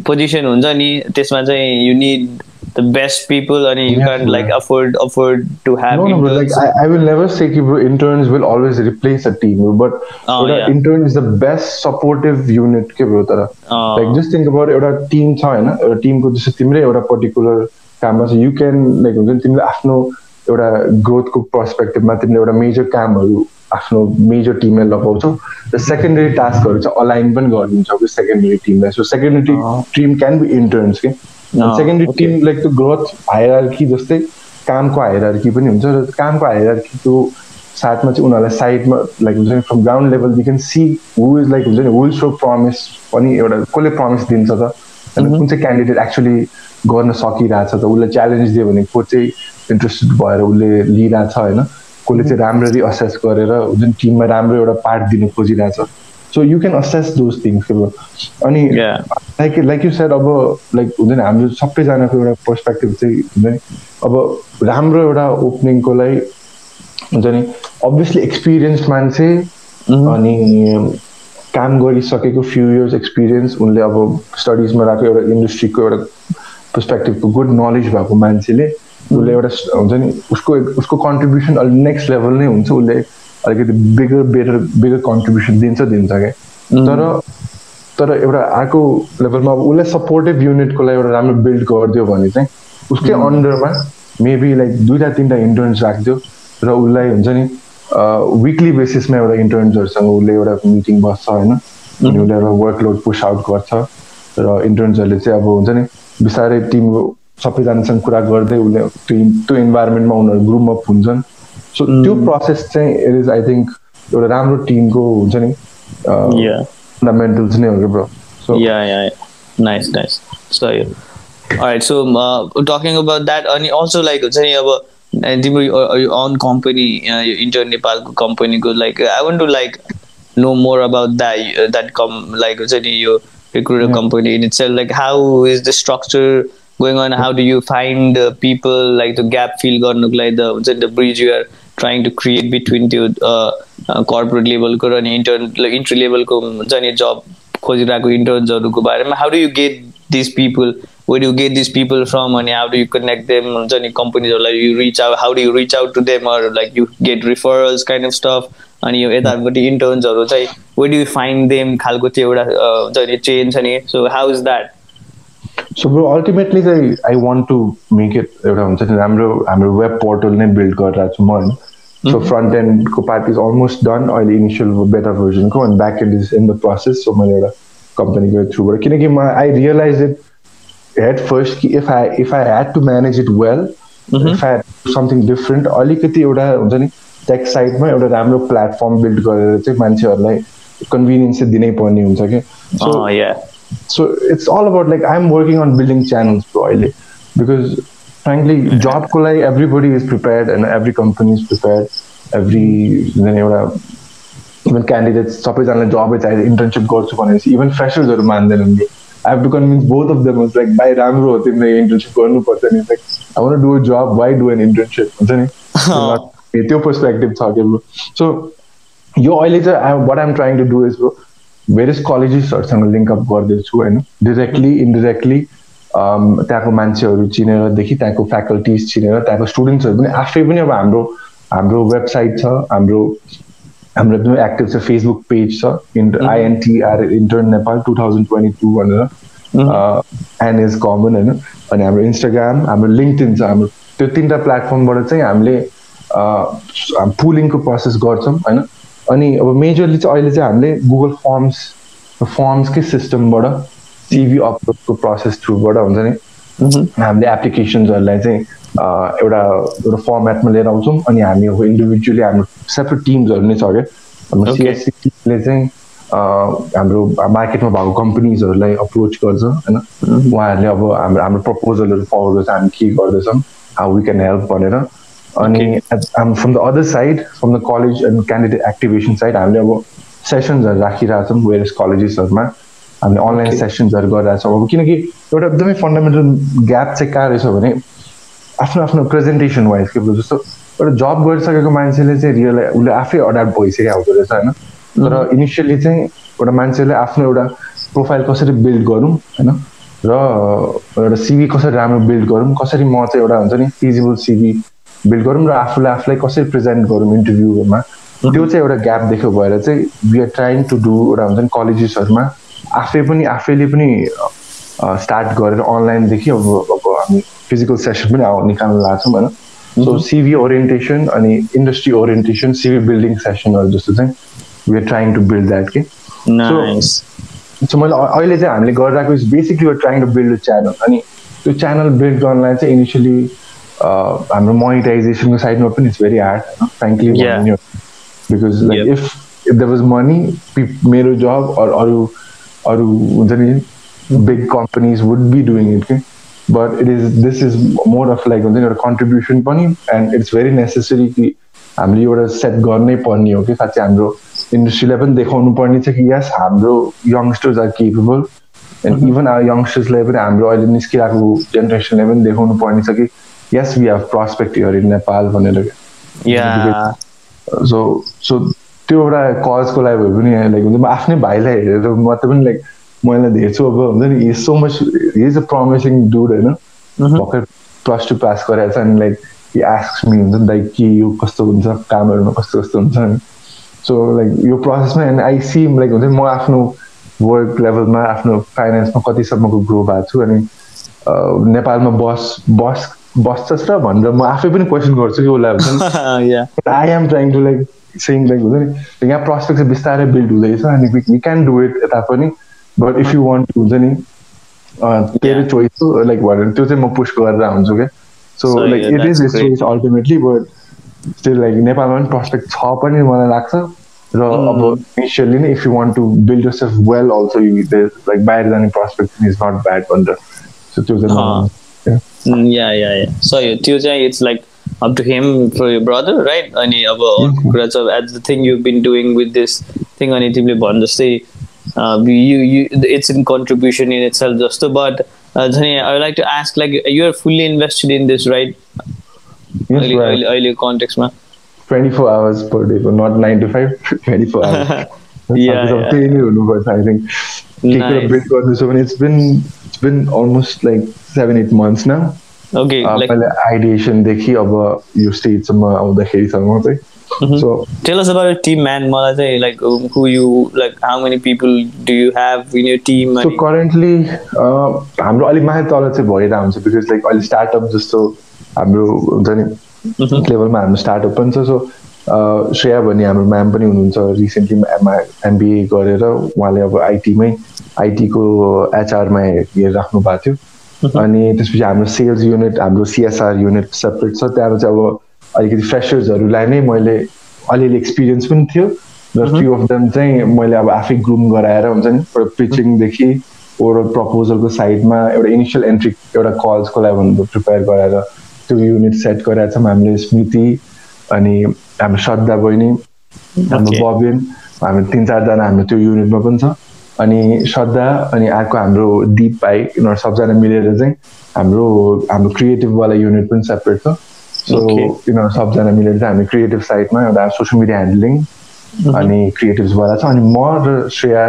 पोजिसन हुन्छ नि त्यसमा चाहिँ you need the best people and you yeah, can't like afford afford to have no, no, like I, I will never say कि interns will always replace a team but oh, yeah. intern is the best supportive unit के bro तर oh. like just think about एउटा team छ होइन एउटा टिमको जस्तो तिम्रै एउटा पर्टिकुलर काममा छ यु क्यान लाइक हुन्छ नि तिमीले आफ्नो एउटा ग्रोथको पर्सपेक्टिभमा तिमीले एउटा मेजर कामहरू आफ्नो मेजर टिमलाई लगाउँछौ र सेकेन्डरी टास्कहरू चाहिँ अलाइन पनि गरिदिन्छौ कि सेकेन्डरी टिमलाई so secondary team can be interns कि. सेकेन्डरी टिम लाइक त्यो ग्रोथ हायरकी जस्तै कामको हायरकी पनि हुन्छ र कामको हायरकीको साथमा चाहिँ उनीहरूलाई साइडमा लाइक हुन्छ नि from ground level can see who is like हुन्छ नि विल सो प्रमिस पनि एउटा कसले प्रमिस दिन्छ त? होइन कुन चाहिँ क्यान्डिडेट एक्चुली गर्न सकिरहेछ त? उसलाई च्यालेन्ज दियो भने को चाहिँ इन्ट्रेस्टेड भएर उसले लिइरहेछ होइन? कसले चाहिँ राम्ररी असेस गरेर जुन टिममा राम्रो एउटा पार्ट दिनु खोजिरहेछ। So you can assess those things के अनि लाइक लाइक यु सेड अब लाइक हुन्छ नि हाम्रो सबैजनाको एउटा पर्सपेक्टिभ चाहिँ हुन्छ नि अब राम्रो एउटा ओपनिङको लागि हुन्छ नि अभियसली एक्सपिरियन्स मान्छे अनि काम गरिसकेको फ्यु इयर्स एक्सपिरियन्स उनले अब स्टडिजमा राखेको एउटा इन्डस्ट्रीको एउटा पर्सपेक्टिभको गुड नलेज भएको मान्छेले उसले एउटा हुन्छ नि उसको उसको कन्ट्रिब्युसन अलिक नेक्स्ट लेभल नै हुन्छ उसले अलिकति बिगर बेटर बिगर कन्ट्रिब्युसन दिन्छ दिन्छ क्या। तर तर एउटा अर्को लेभलमा अब उसलाई सपोर्टिभ युनिटको लागि एउटा राम्रो बिल्ड गरिदियो भने चाहिँ उसकै अन्डरमा मेबी लाइक दुईवटा तिनवटा इन्टर्न्स राखिदियो र उसलाई हुन्छ नि विकली बेसिसमा एउटा इन्टर्न्सहरूसँग उसले एउटा मिटिङ बस्छ होइन अनि उसले एउटा वर्कलोड पुस आउट गर्छ र इन्टर्न्सहरूले चाहिँ अब हुन्छ नि बिस्तारै टिमको सबैजनासँग कुरा गर्दै उसले त्यो त्यो इन्भाइरोमेन्टमा उनीहरू ग्रुपमा हुन्छन् सो त्यो प्रोसेस चाहिँ इट इज आई थिङ्क एउटा राम्रो टिमको हुन्छ नि फन्डामेन्टल्स नै हो कि bro yeah, yeah, yeah. nice, nice. So yeah. All right. So uh, talking about that, inter नेपालको कम्पनीको like I want do like know more about that um like हुन्छ नि यो company in it's like how is the structure going around the people like the gap fill गर्नुको like you are trying to create between त्यो corporate लेभलको र अनि entry लेभलको हुन्छ नि जब खोजिरहेको इन्टर्सहरूको बारेमा? How do you get this people where you get this people from अनि how do you connect them हुन्छ नि कम्पनीहरूलाई you reach out how do you reach out to them or like you get referrals kind of stuff अनि यो यतापट्टि इन्टर्न्सहरू चाहिँ where do you find them खालको त्यो एउटा हुन्छ नि चेन छ नि so how is that so bro ultimately चाहिँ I want to make it एउटा हुन्छ नि राम्रो हाम्रो वेब पोर्टल नै बिल्ड गरिरहेको छु म होइन सो फ्रन्ट एन्डको पार्ट इज अलमोस्ट डन अहिले इनिसियल बेटर भर्जनको अनि back end is in the process so मैले एउटा कम्पनीको थ्रुबाट किनकि म I realise it head first कि if I if I had to manage it well if I something different अलिकति एउटा हुन्छ नि टेक साइडमा एउटा राम्रो प्लेटफर्म बिल्ड गरेर चाहिँ मान्छेहरूलाई कन्भिनियन्स चाहिँ दिनै पर्ने हुन्छ कि? So so it's all about like I am working on building channels अहिले. Because frankly, job ko like everybody is prepared and every company is prepared. Every एउटा इभन क्यान्डिडेट्स सबैजनालाई जबै चाहिन्छ इन्टर्नसिप गर्छु भनेपछि इभन फ्रेसर्सहरू मान्दैनन् have to convince both of them like by राम्रो हो तिमीले इन्टर्नसिप गर्नुपर्छ नि like I want do job why do an internship हुन्छ नि त्यो पर्सपेक्टिभ छ कि सो यो अहिले चाहिँ what I'm trying to do is bro various कलेजेसहरूसँग link up गर्दैछु होइन डिरेक्टली इन्डिरेक्टली त्यहाँको मान्छेहरू चिनेरदेखि त्यहाँको फ्याकल्टिज चिनेर त्यहाँको स्टुडेन्ट्सहरू पनि आफै पनि अब हाम्रो हाम्रो वेबसाइट छ हाम्रो हाम्रो एकदमै एक्टिभ छ फेसबुक पेज छ inter INTR intern Nepal two thousand twenty two भनेर एन इज कमन होइन अनि हाम्रो इन्स्टाग्राम हाम्रो लिङ्कटिन छ हाम्रो त्यो तिनवटा प्लेटफर्मबाट चाहिँ हामीले पुलिङको प्रोसेस गर्छौँ होइन? अनि अब मेजरली चाहिँ अहिले चाहिँ हामीले गुगल फर्म्स फर्म्सकै सिस्टमबाट सिभी अपलोडको प्रोसेस थ्रुबाट हुन्छ नि? हामीले एप्लिकेसन्सहरूलाई चाहिँ एउटा एउटा फर्मेटमा लिएर आउँछौँ अनि हामी इन्डिभिजुअली हाम्रो सेपरेट टिम्सहरू नै छ क्या हाम्रो सिएससीले चाहिँ हाम्रो मार्केटमा भएको कम्पनीजहरूलाई अप्रोच गर्छ होइन। उहाँहरूले अब हाम्रो हाम्रो प्रपोजलहरू फर्वर्ड गर्छ हामी के गर्दैछौँ हाउ वी क्यान हेल्प भनेर। अनि from the other side from the college and candidate activation side हामीले अब सेसन्सहरू राखिरहेछौँ वेरियस कलेजेसहरूमा हामीले अनलाइन सेसन्सहरू गरिरहेछौँ। अब किनकि एउटा एकदमै फन्डामेन्टल ग्याप चाहिँ कहाँ रहेछ भने आफ्नो आफ्नो प्रेजेन्टेसन वाइज के जस्तो एउटा जब गरिसकेको मान्छेले चाहिँ रियल उसले आफै अडाप्ट भइसकेको हुँदो रहेछ होइन? तर इनिसियली चाहिँ एउटा मान्छेले आफ्नो एउटा प्रोफाइल कसरी बिल्ड गरौँ होइन? र एउटा सिभी कसरी राम्रो बिल्ड गरौँ कसरी म चाहिँ एउटा हुन्छ नि फिजिबल सिभी बिल्ड गरौँ र आफूलाई आफूलाई कसरी प्रेजेन्ट गरौँ इन्टरभ्यूमा त्यो चाहिँ एउटा ग्याप देख्यो भएर चाहिँ we are trying to do एउटा हुन्छ नि कलेजेसहरूमा आफै पनि आफैले पनि स्टार्ट गरेर अनलाइनदेखि अब अब हामी फिजिकल सेसन पनि निकाल्न लाग्छौँ होइन सो सिभी ओरिएन्टेसन अनि इन्डस्ट्री ओरिएन्टेसन सिभी बिल्डिङ सेसनहरू जस्तो चाहिँ we are trying to build that के सो मैले अहिले चाहिँ हामीले गरिरहेको is basically trying to build channel अनि त्यो च्यानल बिल्ड गर्नलाई चाहिँ इनिसियली हाम्रो मोनिटाइजेसनको साइडमा पनि इट्स भेरी हार्ड होइन frankly because like if if the was money मेरो जब अरू अरू हुन्छ नि big companies would be doing it कि but it is this is more of like हुन्छ नि एउटा कन्ट्रिब्युसन पनि एन्ड इट्स भेरी नेसेसरी कि हामीले एउटा सेट गर्नै पर्ने हो कि साँच्चै हाम्रो इन्डस्ट्रीलाई पनि देखाउनु पर्ने छ कि यस हाम्रो youngsters are capable and even our यङ्स्टर्सलाई पनि हाम्रो अहिले निस्किरहेको जेनेरेसनलाई पनि देखाउनु पर्ने छ कि yes we have prospect in Nepal भनेर. सो सो त्यो एउटा कजको लागि भए पनि लाइक हुन्छ म आफ्नै भाइलाई हेरेर मात्रै पनि लाइक मैले हेर्छु अब हुन्छ नि is so much is a promising dude होइन भर्खर प्लस टू पास गरेको छ अनि लाइक हि आस्क मी हुन्छ नि लाइक के यो कस्तो हुन्छ कामहरूमा कस्तो कस्तो हुन्छ नि सो लाइक यो प्रोसेसमा एन्ड आई सी लाइक हुन्छ नि म आफ्नो वर्क लेभलमा आफ्नो फाइनेन्समा कतिसम्मको ग्रो भएको छु अनि नेपालमा बस बस बस्छस् र भनेर म आफै पनि क्वेसन गर्छु कि उसलाई yeah. I am trying to like saying like हुन्छ नि यहाँ प्रस्पेक्ट चाहिँ बिस्तारै बिल्ड हुँदैछ अनि वी क्यान डु इट यता पनि बट इफ यु वान्ट हुन्छ नि तेरो चोइस हो लाइक भनेर त्यो चाहिँ म पुस्ट गरेर हुन्छु क्या so So, like it is great. Choice ultimately but still like नेपालमा पनि प्रस्पेक्ट छ पनि मलाई लाग्छ र अब इनिसियली नै if you want to build yourself well also you like बाहिर जाने प्रस्पेक्ट इज नट ब्याड भनेर सो त्यो चाहिँ yeah, yeah, yeah. So yeah, त्यो चाहिँ it's like up to him for your brother, right? अनि अब कुरा चाहिँ at the thing you've been doing with this thing अनि तिमीले भन् जस्तै uh, you you it's in contribution in itself जस्तो but uh, झन् I would like to ask like you are fully invested in this, right? Yes, अहिले right. अहिले अहिलेको कन्टेक्समा 24 hours per day, but not 9 to 5, 24 hours. Yeah, Because of yeah. त्यही नै हुनुपर्छ I think के कुरा Nice. बिल्ड गर्दैछु भने it's been it's been almost like seven eight months न Okay, like मैले आइडिएसनदेखि अब यो स्टेजसम्म आउँदाखेरिसम्म चाहिँ so tell us about your team, man. चाहिँ like um, who you like how many people do you have in your team? अनि currently हाम्रो अलिक माथि तल चाहिँ भइरहेको हुन्छ बिकज लाइक अहिले स्टार्टअप जस्तो हाम्रो हुन्छ नि लेभलमा हाम्रो स्टार्टअप पनि छ सो श्रेया भन्ने हाम्रो म्याम पनि हुनुहुन्छ रिसेन्टली एमबिए गरेर उहाँले अब आइटीमै आइटीको एचआरमा हेरिराख्नु भएको थियो अनि त्यसपछि हाम्रो सेल्स युनिट हाम्रो सिएसआर युनिट सेपरेट छ त्यहाँ चाहिँ अब अलिकति फ्रेसर्सहरूलाई नै मैले अलिअलि एक्सपिरियन्स पनि थियो र फ्यु अफ देम चाहिँ मैले अब आफै ग्रुम गराएर हुन्छ नि एउटा पिचिङदेखि ओभरअल प्रपोजलको साइडमा एउटा इनिसियल एन्ट्री एउटा कल्सको लागि भनेर प्रिपेयर गराएर त्यो युनिट सेट गराएको छौँ। हामीले स्मृति अनि हाम्रो श्रद्धा बहिनी हाम्रो. बबिन हाम्रो तिन चारजना हाम्रो त्यो युनिटमा पनि छ। अनि श्रद्धा अनि अर्को हाम्रो दिप भाइ यिनीहरू सबजना मिलेर चाहिँ हाम्रो हाम्रो क्रिएटिभवाला युनिट पनि सेपरेट छ। सो. यिनीहरू सबजना मिलेर चाहिँ हामी क्रिएटिभ साइडमा एउटा सोसियल मिडिया ह्यान्डलिङ अनि क्रिएटिभ्सवाला छ। अनि म र श्रेया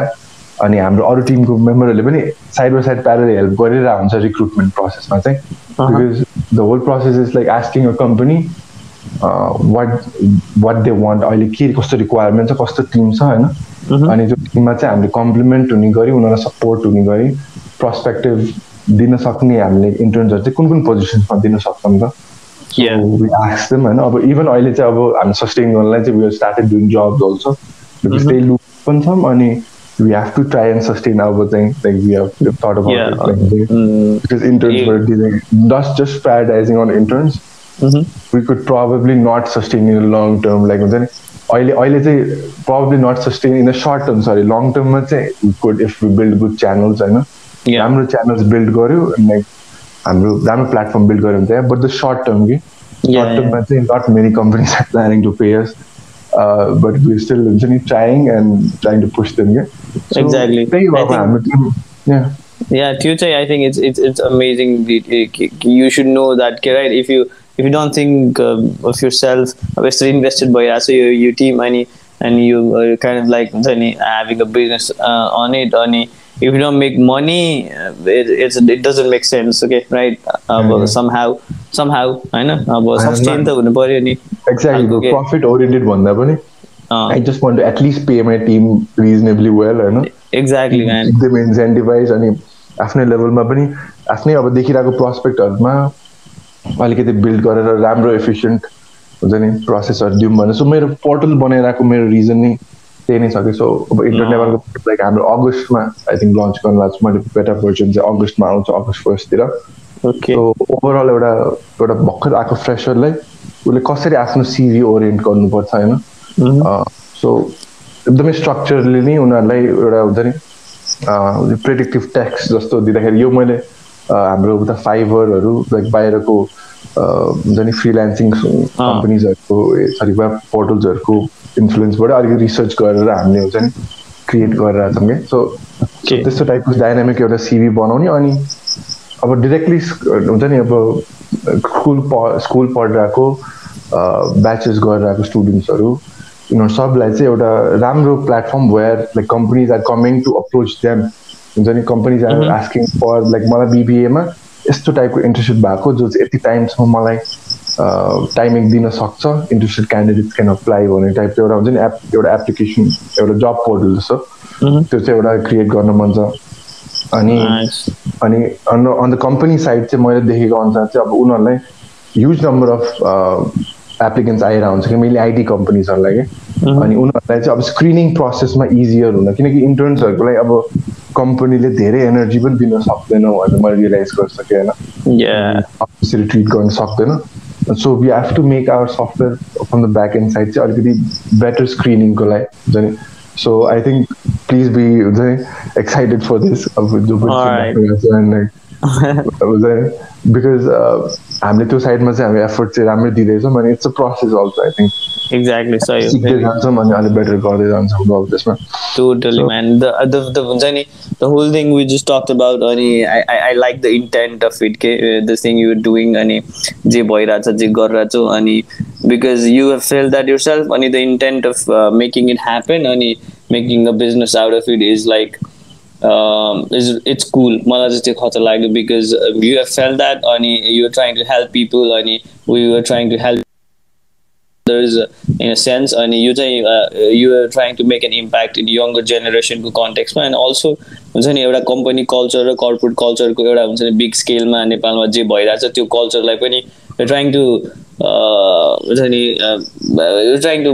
अनि हाम्रो अरू टिमको मेम्बरहरूले पनि side by side parallel help गरिरहेको हुन्छ रिक्रुटमेन्ट प्रोसेसमा चाहिँ। Because the whole process is like asking a company what what they want अहिले के कस्तो रिक्वायरमेन्ट छ कस्तो टिम छ होइन? अनि त्यो टिममा चाहिँ हामीले कम्प्लिमेन्ट हुने गरी उनीहरूलाई सपोर्ट हुने गरी पर्सपेक्टिभ दिन सक्ने हामीले इन्टर्न्सहरू चाहिँ कुन कुन पोजिसन्समा दिन सक्छौँ त? Yeah. वी आस्क देम होइन अब इभन अहिले चाहिँ अब हामी सस्टेन गर्नलाई चाहिँ we started doing jobs also because त्यही लुक पनि छौँ अनि we have to try and sustain अब चाहिँ like we have thought Yeah. About Mm, because interns Yeah. were dealing not just prioritizing on interns mhm. we could probably not sustain in the long term like हुन्छ नि अहिले अहिले चाहिँ probably not sustain in the short term sorry long term मा चाहिँ we could if we build good channels होइन Yeah. राम्रो channels build गर्यो like I'm I'm a platform builder in there, but the short term, we not many companies are planning to pay us. Uh, but we're still trying and trying to push them. here. Exactly. Um, yeah. Yeah, Tuesday. I think it's it's it's amazing. You should know that, right? If you if you don't think um, of yourself, you're invested by also you your team, and and you uh, kind of like having a business uh, on it, on it If you don't make money, uh, it it's, it doesn't make sense. Okay, right? Mhm. somehow, somehow, I know. But I'm sustain not- त हुनु पर्यो नि exactly. Profit oriented भन्दा पनि I just want to at least pay my team reasonably well होइन man. एकदम incentivise अनि आफ्नै लेभलमा पनि आफ्नै अब देखिरहेको प्रोस्पेक्टहरूमा अलिकति बिल्ड गरेर राम्रो एफिसियन्ट हुन्छ नि प्रोसेसहरू दिउँ भने सो मेरो पोर्टल बनाइरहेको मेरो रिजन नै त्यही नै छ कि सो अब इन्टरनेटको लाइक हाम्रो अगस्तमा आई थिङ्क लन्च गर्न लाग्छ मैले बेटा भर्जन चाहिँ अगस्तमा आउँछ अगस्त फर्स्टतिर. सो ओभरअल एउटा एउटा भर्खर आएको फ्रेसरलाई उसले कसरी आफ्नो सिभी ओरिएन्ट गर्नुपर्छ होइन. सो एकदमै स्ट्रक्चरले नै उनीहरूलाई एउटा हुन्छ नि प्रेडिक्टिभ ट्याक्स जस्तो दिँदाखेरि यो मैले हाम्रो उता फाइबरहरू लाइक बाहिरको हुन्छ नि फ्रिल्यान्सिङ कम्पनीजहरूको सरी वेब पोर्टल्सहरूको इन्फ्लुएन्सबाट अलिकति रिसर्च गरेर हामीले हुन्छ नि क्रिएट गरेर छौँ कि सो. त्यस्तो टाइपको डाइनामिक एउटा सिभी बनाउने अनि अब डिरेक्टली हुन्छ नि अब स्कुल प स्कुल पढिरहेको ब्याचेस गरेर आएको स्टुडेन्ट्सहरू यिनीहरू सबलाई चाहिँ एउटा राम्रो platform where like companies are coming to approach them हुन्छ नि companies are asking for like मलाई बिबिएमा यस्तो टाइपको इन्ट्रेस्टेड भएको जो चाहिँ यति टाइमसम्म मलाई टाइमिङ दिन सक्छ। इन्ट्रेस्टेड क्यान्डिडेट्स क्यान अप्लाई भन्ने टाइपको एउटा हुन्छ नि एप एउटा एप्लिकेसन एउटा जब पोर्टल जस्तो। त्यो चाहिँ एउटा क्रिएट गर्न मन छ। अनि अनि अन द कम्पनी साइड चाहिँ मैले देखेको अनुसार चाहिँ अब उनीहरूलाई ह्युज नम्बर अफ एप्लिकेन्ट्स आइरहेको हुन्छ कि मैले आइटी कम्पनीजहरूलाई कि। अनि उनीहरूलाई चाहिँ अब स्क्रिनिङ प्रोसेसमा इजियर हुन किनकि इन्टर्न्सहरूको लागि अब कम्पनीले धेरै एनर्जी पनि दिन सक्दैन भनेर मैले रियलाइज़ गरिसकेँ होइन? त्यसरी ट्रिट गर्न सक्दैन। So we have to make our software from the back end side चाहिँ अलिकति बेटर स्क्रिनिङको लागि हुन्छ नि? So I think please be हुन्छ नि एक्साइटेड फर दिस अब जो पनि बिकज हामीले त्यो साइडमा चाहिँ हामी एफर्ट चाहिँ राम्रै दिँदैछौँ अनि it's a process also I think exactly सही सिक्दै जान्छौँ अनि अलिक बेटर गर्दै जान्छौँ अब त्यसमा man. The the the हुन्छ नि the whole thing we just talked about अनि I I like the intent of it के thing you are doing अनि जे भइरहेछ जे गरिरहेछौ अनि because you have felt that yourself अनि the intent of uh, making it happen अनि making a business out of it is like um, is it's cool मलाई चाहिँ त्यो खतरा लाग्यो uh, you have felt that अनि are trying to help people अनि trying to help others uh, in a sense and you चाहिँ uh, you are trying to make an impact in younger generation को कन्टेक्समा and also हुन्छ नि एउटा company culture र corporate कल्चरको एउटा हुन्छ नि बिग स्केलमा नेपालमा जे भइरहेछ त्यो कल्चरलाई पनि ट्राइङ टु हुन्छ नि trying to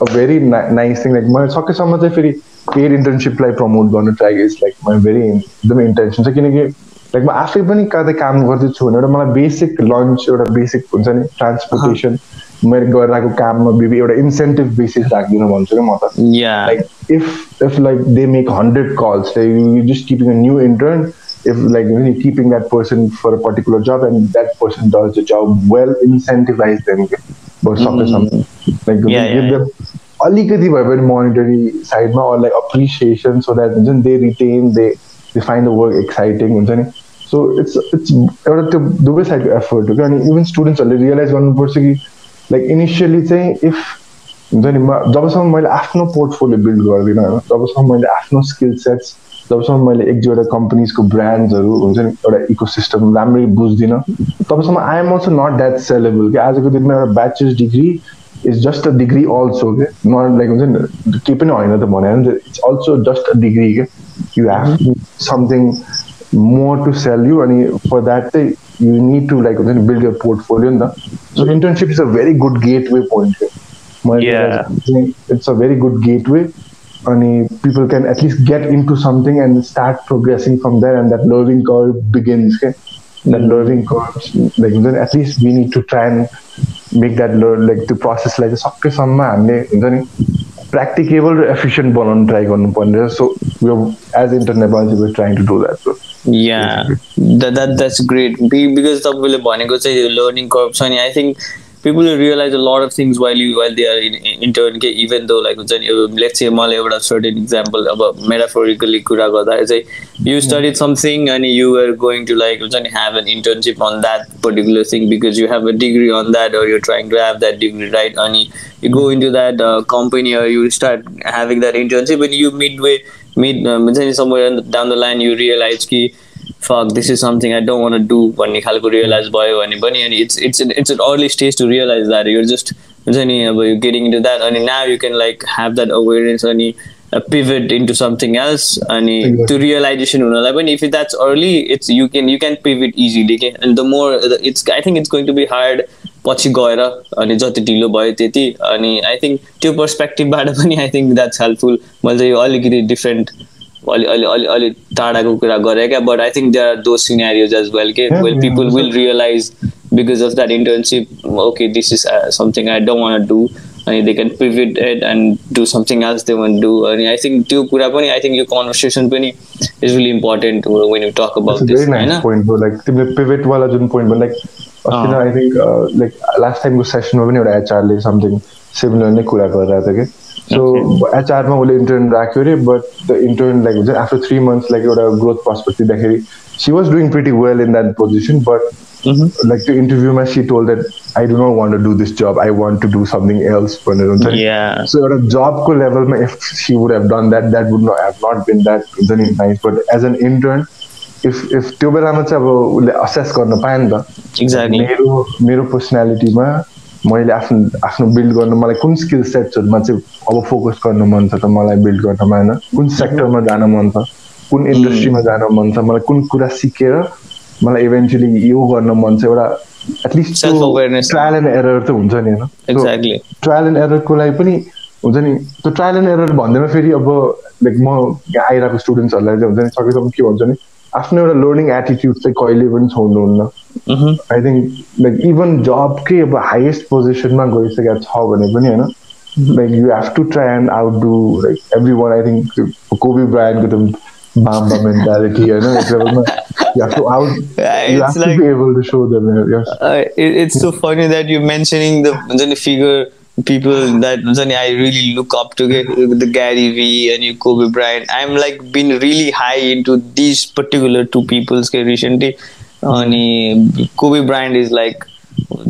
ni nice thing like my soccer summer if paid internship like promote गर्न try is like my very एकदमै intention छ किनकि लाइक म आफै पनि कतै काम गर्दैछु भने एउटा मलाई बेसिक लन्च एउटा बेसिक हुन्छ नि ट्रान्सपोर्टेसन मैले गरिरहेको काममा बेबी एउटा इन्सेन्टिभ बेसिस राखिदिनु भन्छु कि म त like if if like they make hundred calls you just keeping a new intern if like know, keeping that person for a particular job and that person does the job well incentivize them mm-hmm. something them अलिकति भए पनि monetary साइडमा or like appreciation so that हुन्छ नि they retain they they find the work exciting हुन्छ नि so it's it's एउटा त्यो दुवै साइडको एफर्ट हो कि अनि इभन स्टुडेन्ट्सहरूले रियलाइज गर्नुपर्छ कि लाइक इनिसियली चाहिँ इफ हुन्छ नि म जबसम्म मैले आफ्नो पोर्टफोलियो बिल्ड गर्दिनँ होइन जबसम्म मैले आफ्नो स्किल सेट्स जबसम्म मैले एक दुईवटा कम्पनीजको ब्रान्ड्सहरू हुन्छ नि एउटा इको सिस्टम राम्ररी बुझ्दिनँ तबसम्म I am also not that sellable कि आजको दिनमा एउटा bachelor's degree is just a degree also not like keep an keeping on the money it's also just a degree you have something more to sell you and for that you need to like build your portfolio in the so internship is a very good gateway point yeah. it's a very good gateway and people can at least get into something and start progressing from there and that learning curve begins that learning curve like then at least we need to try and make that learn like the process like सक्केसम्म हामीले हुन्छ नि practicable र efficient बनाउनु try गर्नुपर्ने so as internet we trying to do that so Yeah, that, that that's great. Because तपाईँले भनेको चाहिँ लर्निङ कर्भ छ नि I think people will realize a lot of things while you while they are in, in intern ke even though like let's say मलाई एउटा certain example अब metaphorically कुरा गर्दा चाहिँ you studied something and you were going to like have an internship on that particular thing because you have a degree on that or you're trying to have that degree right and you go into that uh, company or you start having that internship and you midway mid uh, somewhere down the line you realize ki fuck this is something I don't want to do भन्ने खालको realize भयो भने पनि अनि it's it's it's an early stage to realize that you're just हुन्छ नि अब you getting to that अनि now you can like have that awareness अनि pivot into something else अनि त्यो रियलाइजेसन हुनलाई पनि if that's early it's you can you can pivot easily के and the more it's I think it's going to be hard पछि गएर अनि जति ढिलो भयो त्यति अनि आई थिङ्क त्यो पर्सपेक्टिभबाट पनि आई थिङ्क द्याट्स हेल्पफुल मैले चाहिँ यो अलिकति डिफ्रेन्ट अलि अलि अलि अलि टाढाको कुरा गरेँ क्या but I think they are two scenarios as well के well people will realize because of that internship okay this is something I don't want do अनि they can pivot it and do something else they want do अनि I think त्यो कुरा पनि I think यो conversation पनि is really important when you talk about this होइन like तिमीले जुन पोइन्ट भयो लाइक अस्ति आई थिङ्क लाइक लास्ट टाइमको सेसनमा पनि एउटा एचआरले समथिङ सिमिलर नै कुरा गरिरहेको थियो कि सो एचआरमा उसले इन्टर्न राख्यो अरे बट द इन्टर्न लाइक हुन्छ आफ्टर थ्री मन्थ्स लाइक एउटा ग्रोथ पर्सपेक्टिभ दिँदाखेरि she was doing pretty well in that position but like त्यो इन्टरभ्यूमा she told that I do not want to do this job I want to do something else भनेर हुन्छ नि सो एउटा जबको लेभलमा if she would have done that that would not have not been that हुन्छ नि nice but as an intern if if त्यो बेलामा चाहिँ अब उसले असेस गर्न पायो नि त मेरो मेरो पर्सनालिटीमा मैले आफ्नो आफ्नो बिल्ड गर्नु मलाई कुन स्किल सेट्सहरूमा चाहिँ अब फोकस गर्नु मन छ त मलाई बिल्ड गर्नमा होइन कुन सेक्टरमा जान मन छ? कुन इन्डस्ट्रीमा जान मन छ? मलाई कुन कुरा सिकेर मलाई इभेन्चुली यो गर्न मन छ? एउटा एटलिस्ट ट्रायल एन्ड एरर त हुन्छ नि होइन? ट्रायल एन्ड एररको लागि पनि हुन्छ नि त्यो ट्रायल एन्ड एरर भन्दैमा फेरि अब लाइक म आइरहेको स्टुडेन्ट्सहरूलाई चाहिँ हुन्छ नि सकेसम्म के भन्छ नि? आफ्नो एउटा लर्निङ एटिट्युड चाहिँ कहिले पनि छोड्नुहुन्न आई थिङ्क लाइक इभन जबकै अब हाइएस्ट पोजिसनमा गइसकेको छ भने पनि होइन like you have to try and outdo like everyone I think Kobe ब्रायनको त mentality, you know, it's. Uh, so funny that you're mentioning the, the figure people that I really look up to the Gary V and you Kobe Bryant. I'm like been really high into these particular two people's recently. Only Kobe Bryant is like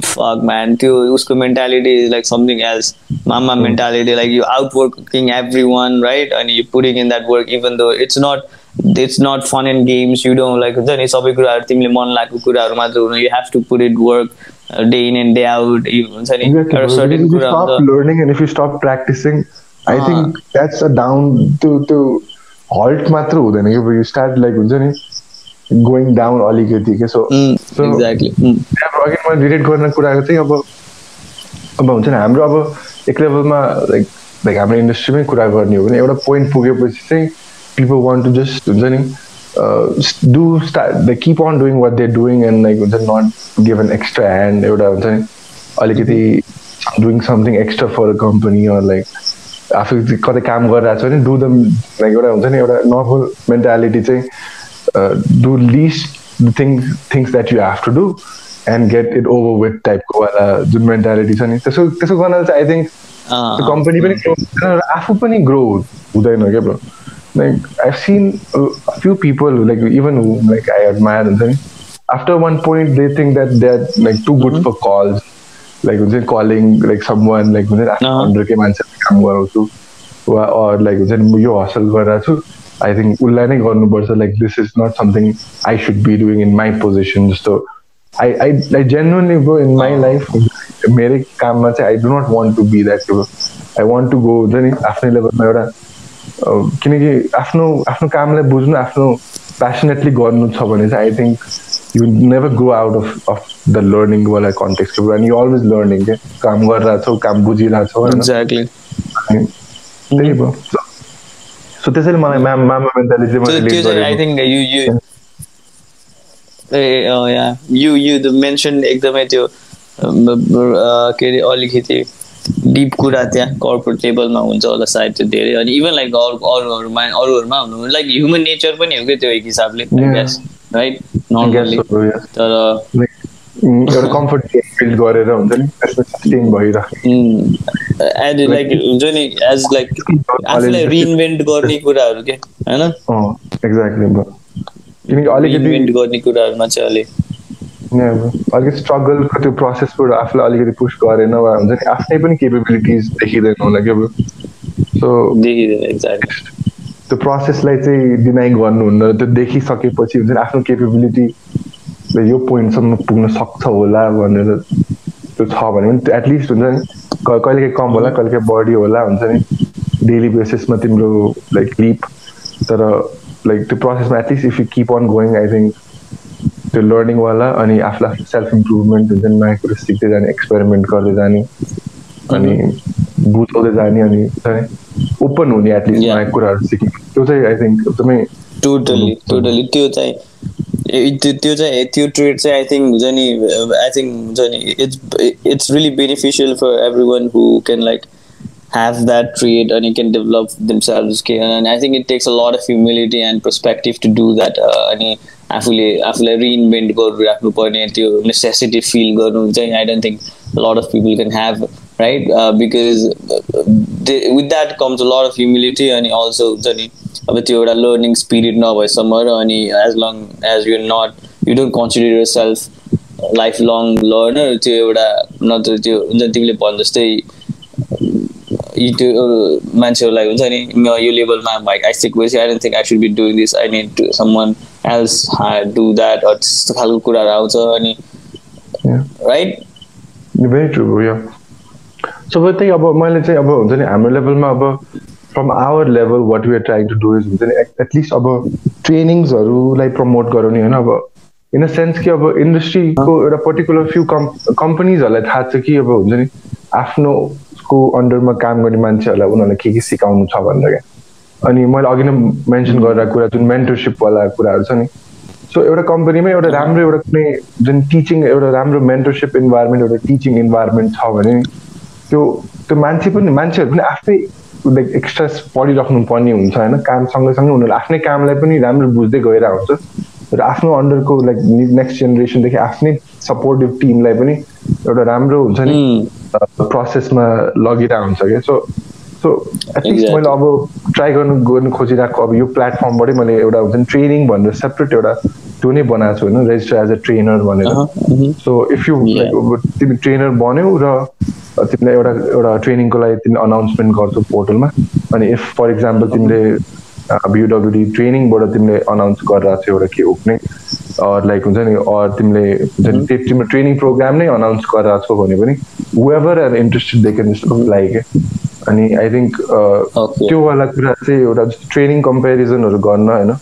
fuck man. His mentality is like something else. Mama mentality, like you outworking everyone, right? And you're putting in that work even though it's not it's not fun in games. You don't like then it's obviously you have to put it work day in and day out exactly. if you stop learning and if you stop practicing i uh, think that's a down to to halt matra huँदैन कि you start like हुन्छ नि going down अलिकति के so exactly अघि मैले relate गर्ने कुराको चाहिँ अब अब हुन्छ नि हाम्रो अब एक लेभलमा लाइक लाइक हाम्रो इन्डस्ट्रीमै कुरा गर्ने हो भने एउटा पोइन्ट पुगेपछि चाहिँ people want to just uh, do start they keep on doing what they're doing and like not give an extra hand alikiti doing something extra for a company or like after कतै काम गरिरहेको छ भने do the like एउटा हुन्छ नि एउटा normal mentality चाहिँ do list the things things that you have to do and get it over with टाइपको वाला जुन मेन्टालिटी छ नि त्यसो त्यसो गर्न चाहिँ आई थिङ्क कम्पनी पनि ग्रो आफू पनि ग्रो हुँदैन क्या like I've seen a few people who like even who like I admire and then after one point they think that they're like too good mm-hmm. for calls. Like when they're calling like someone like when they're under के मान्छेले काम गराउँछु or like हुन्छ नि यो hustle गरिरहेको छु I think उसलाई नै गर्नुपर्छ like this is not something I should be doing in my position जस्तो I I I genuinely go in my life मेरै काममा चाहिँ I do not want to be that I want to go हुन्छ नि आफ्नै लेभलमा एउटा किनकि आफ्नो आफ्नो कामलाई बुझ्नु आफ्नो प्यासनेटली गर्नु छ भने चाहिँ I think you never go out of of the learning वाला context and you always learning के? काम गरिरहेछौ काम बुझिरहेछौ त्यही भयो सो त्यसैले मलाई म्याम मामा mentality I think you you uh you you mention एकदमै त्यो के अरे अलिकति डिप कुरा त्यहाँ कर्पोरेट लेभलमा हुन्छ होला सायद त्यो धेरै। अनि इभन लाइक अरू अरूहरूमा अरूहरूमा हुनु लाइक ह्युमन नेचर पनि हो कि त्यो एक हिसाबले राइट नर्मली तर एउटा कम्फर्ट फिल गरेर हुन्छ नि सस्टेन एज लाइक हुन्छ नि एज लाइक आफूलाई रिइन्भेन्ट गर्ने कुराहरू के होइन? एक्ज्याक्टली किनकि अलिकति गर्ने कुराहरूमा चाहिँ अलिक अलिकति स्ट्रगलको त्यो प्रोसेसबाट आफूलाई अलिकति पुस गरेन वा हुन्छ नि। आफ्नै पनि केपेबिलिटिज देखिँदैन होला क्या सो त्यो प्रोसेसलाई चाहिँ डिनाइ गर्नुहुन्न। त्यो देखिसकेपछि हुन्छ नि आफ्नो केपेबिलिटी यो पोइन्टसम्म पुग्न सक्छ होला भनेर त्यो छ भने पनि एटलिस्ट हुन्छ नि कहिलेकाहीँ कम होला कहिलेकाहीँ बढी होला हुन्छ नि। डेली बेसिसमा तिम्रो लाइक लिप तर लाइक त्यो प्रोसेसमा at least if you keep on going I think त्यो लर्निङवाला अनि आफूलाई आफ्नो सेल्फ इम्प्रुभमेन्ट हुन्छ नयाँ कुरो सिक्दै जाने एक्सपेरिमेन्ट गर्दै जाने अनि बुझाउँदै जाने अनि ओपन हुने एटलिस्ट नयाँ कुराहरू सिक्ने। त्यो चाहिँ आई थिङ्क एकदमै टोटली टोटली त्यो चाहिँ त्यो चाहिँ त्यो ट्रेड चाहिँ आई थिङ्क हुन्छ नि आई थिङ्क हुन्छ नि it's it's really beneficial for everyone who can like and you can develop themselves okay? and I think it takes a lot of humility and perspective to do that uh, अनि आफूले आफूलाई reinvent गरिराख्नु पर्ने त्यो necessity feel गर्नु चाहिँ I don't think lot of people can have right because with that comes lot of humility अनि also हुन्छ नि अब त्यो एउटा लर्निङ स्पिरिट नभएसम्म र अनि as long as you not you don't consider yourself lifelong learner त्यो एउटा नत्र त्यो हुन्छ तिमीले भने जस्तै त्यो मान्छेहरूलाई हुन्छ नि म यो लेभलमा भाइ आइसकेपछि I don't think I should be doing this I need to some else do that त्यस्तो खालको कुराहरू आउँछ अनि राइट भेरी ट्रु हो यो सबै त्यही अब मैले चाहिँ अब हुन्छ नि हाम्रो लेभलमा अब from our level what we are trying to do is हुन्छ नि एटलिस्ट अब ट्रेनिङ्सहरूलाई प्रमोट गराउने होइन? अब इन अ सेन्स कि अब इन्डस्ट्रीको एउटा पर्टिकुलर फ्यु कम् कम्पनीजहरूलाई थाहा छ कि अब हुन्छ नि आफ्नो को अन्डरमा काम गर्ने मान्छेहरूलाई उनीहरूलाई के के सिकाउनु छ भनेर क्या। अनि मैले अघि नै मेन्सन गरेर कुरा जुन मेन्टरसिपवाला कुराहरू छ नि। सो एउटा कम्पनीमा एउटा राम्रो एउटा कुनै जुन टिचिङ एउटा राम्रो मेन्टरसिप इन्भाइरोमेन्ट एउटा टिचिङ इन्भाइरोमेन्ट छ भने त्यो त्यो मान्छे पनि मान्छेहरू पनि आफ्नै लाइक एक्स्ट्रा पढिराख्नु पर्ने हुन्छ होइन? काम सँगसँगै उनीहरूले आफ्नै कामलाई पनि राम्रो बुझ्दै गएर हुन्छ। र आफ्नो अन्डरको लाइक नेक्स्ट जेनेरेसनदेखि आफ्नै सपोर्टिभ टिमलाई पनि एउटा राम्रो हुन्छ नि प्रोसेसमा लगिरहेको हुन्छ क्या सो सो एटलिस्ट मैले अब ट्राई गर्नु गर्नु खोजिरहेको अब यो प्लेटफर्मबाटै मैले एउटा हुन्छ नि ट्रेनिङ भनेर सेपरेट एउटा त्यो नै बनाएको छु होइन रेजिस्टर एज अ ट्रेनर भनेर। सो इफ यु तिमी ट्रेनर बन्यौ र तिमीलाई एउटा एउटा ट्रेनिङको लागि तिमीले अनाउन्समेन्ट गर्छौ पोर्टलमा अनि इफ फर इक्जाम्पल तिमीले बियुडब्लुडी ट्रेनिङबाट तिमीले अनाउन्स गरेर चाहिँ एउटा के उक्ने लाइक हुन्छ नि अर तिमीले हुन्छ नि तिम्रो ट्रेनिङ प्रोग्राम नै अनाउन्स गरेर छौ भने पनि whoever are interested they can like अनि आई थिङ्क त्योवाला कुरा चाहिँ एउटा ट्रेनिङ कम्पेरिजनहरू गर्न होइन?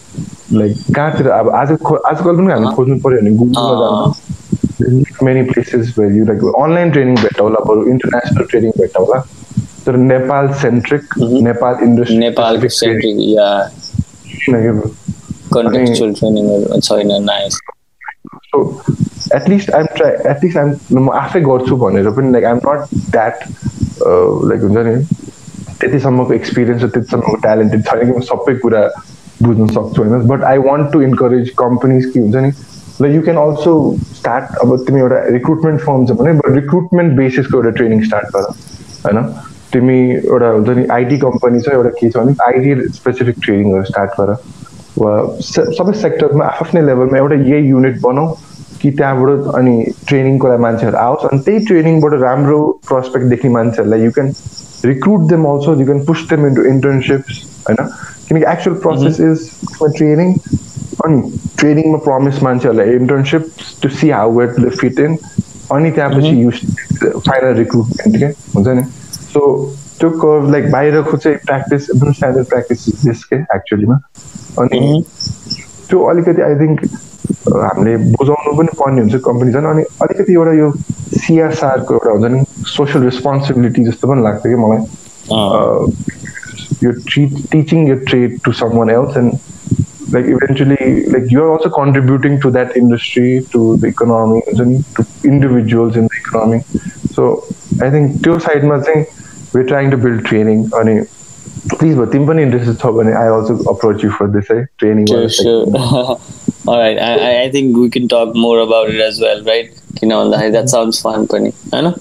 लाइक कहाँतिर अब आज आजकल पनि हामी खोज्नु पऱ्यो भने गुगलमा जानु many places you like online training भेट्टाउला बरु इन्टरनेसनल ट्रेनिङ भेट्टाउला तर Nepal centric Nepal industry Nepal centric या कन्टेक्चुअल ट्रेनिङहरू छैन nice so at least I'm try at least I'm म आफै गर्छु भनेर पनि like I'm not that like हुन्छ नि त्यतिसम्मको एक्सपिरियन्स र त्यतिसम्मको ट्यालेन्टेड छैन कि म सबै कुरा बुझ्नु सक्छु होइन। But I want to encourage companies के हुन्छ नि like you can also start अब तिमी एउटा रिक्रुटमेन्ट फर्म छ भने रिक्रुटमेन्ट बेसिसको एउटा ट्रेनिङ स्टार्ट गर होइन। तिमी एउटा हुन्छ नि आइटी कम्पनी छ एउटा के छ भने आइटी स्पेसिफिक ट्रेनिङहरू स्टार्ट गर वा सबै सेक्टरमा आफ्नै लेभलमा एउटा यही युनिट बनाऊ। कि त्यहाँबाट अनि ट्रेनिङको लागि मान्छेहरू आओस्। अनि त्यही ट्रेनिङबाट राम्रो प्रस्पेक्ट देख्ने मान्छेहरूलाई you can recruit them also you can push them into internships होइन? किनकि एक्चुअल प्रोसेस इज ट्रेनिङ अनि ट्रेनिङमा प्रमिस मान्छेहरूलाई internship to see how wait the fit in अनि त्यहाँपछि युज फाइनल रिक्रुटमेन्ट क्या हुन्छ नि? सो त्यो कर्भ लाइक बाहिरको चाहिँ प्र्याक्टिस एकदम स्ट्यान्डर्ड प्र्याक्टिस दिस के एक्चुअलीमा अनि त्यो अलिकति I think हामीले बुझाउनु पनि पर्ने हुन्छ कम्पनी झन् अनि अलिकति एउटा यो सिआरसारको एउटा हुन्छ नि सोसियल रेस्पोन्सिबिलिटी जस्तो पनि लाग्छ कि मलाई यो टिचिङ यो trade to someone else and like eventually like you're also contributing to that industry to the economy to individuals in the economy so i think त्यो साइडमा चाहिँ we're trying to build training अनि please भयो तिमी पनि interested छ भने I also approach you for this है training Alright, I, I think we can talk more about it as well, right? किन भन्दाखेरि द्याट साउन्ड्स फन पनि होइन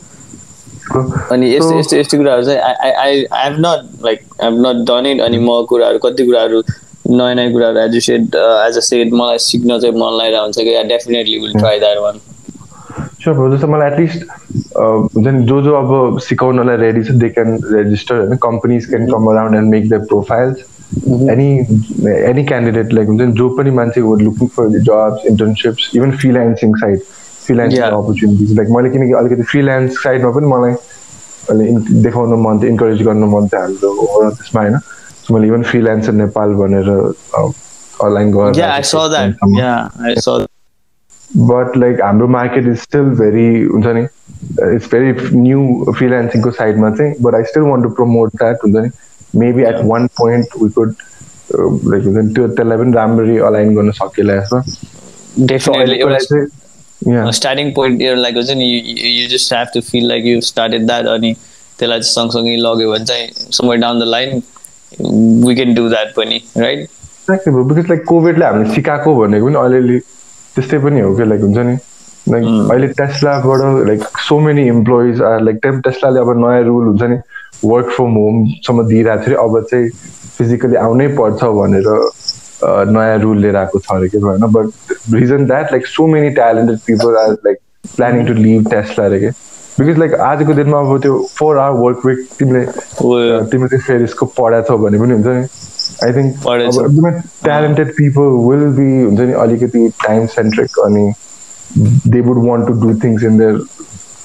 अनि यस्तो यस्तो यस्तो कुराहरू चाहिँ I I I have not like I have not done it अनि म कुराहरू कति कुराहरू नयाँ नयाँ कुराहरू as said as a said मलाई सिक्न चाहिँ मन लागिरहेको हुन्छ कि I definitely will try that one sure भयो जस्तो मलाई एटलिस्ट हुन्छ नि जो जो अब सिकाउनलाई रेडी छ दे क्यान रेजिस्टर होइन companies can come around and make the profiles any any candidate like हुन्छ नि जो पनि मान्छे looking for jobs internships even freelancing side freelancing opportunities like मैले किनकि अलिकति फ्रिल्यान्स साइडमा पनि मलाई अहिले देखाउनु मन थियो इन्करेज गर्नु मन थियो हाम्रो त्यसमा होइन मैले इभन फ्रिल्यान्सर नेपाल भनेर अनलाइन गरेर बट लाइक हाम्रो मार्केट इज स्टिल भेरी हुन्छ नि इट्स भेरी न्यू फ्रिल्यान्सिङको साइडमा चाहिँ but I still want to promote that हुन्छ नि maybe at one point we could like हुन्छ नि त्यो त्यसलाई पनि राम्ररी अलाइन गर्न सकिएला yeah. स्टार्टिङ पोइन्ट लाइक हुन्छ नि you just have to feel like you started that अनि त्यसलाई चाहिँ सँगसँगै लग्यो भने चाहिँ समय down the line we can do that पनि राइट बिकज लाइक कोभिडले हामीले सिकाएको भनेको पनि अलिअलि त्यस्तै पनि हो कि लाइक हुन्छ नि लाइक अहिले टेस्लाबाट like so many employees are like टेस्लाले अब नयाँ रुल हुन्छ नि वर्क फ्रम होमसम्म दिइरहेको थियो अब चाहिँ फिजिकली आउनै पर्छ भनेर नयाँ रुल लिएर आएको छ अरे कि होइन but reason that like so many talented people are like planning to leave Tesla अरे कि? बिकज लाइक आजको दिनमा अब त्यो फोर आवर वर्क विक तिमीले तिमीले त्यो फेरिसको पढाएको छौ भने पनि हुन्छ नि। आई थिङ्क एकदमै ट्यालेन्टेड पिपल विल बी हुन्छ नि अलिकति टाइम सेन्ट्रिक अनि they would want to do things in their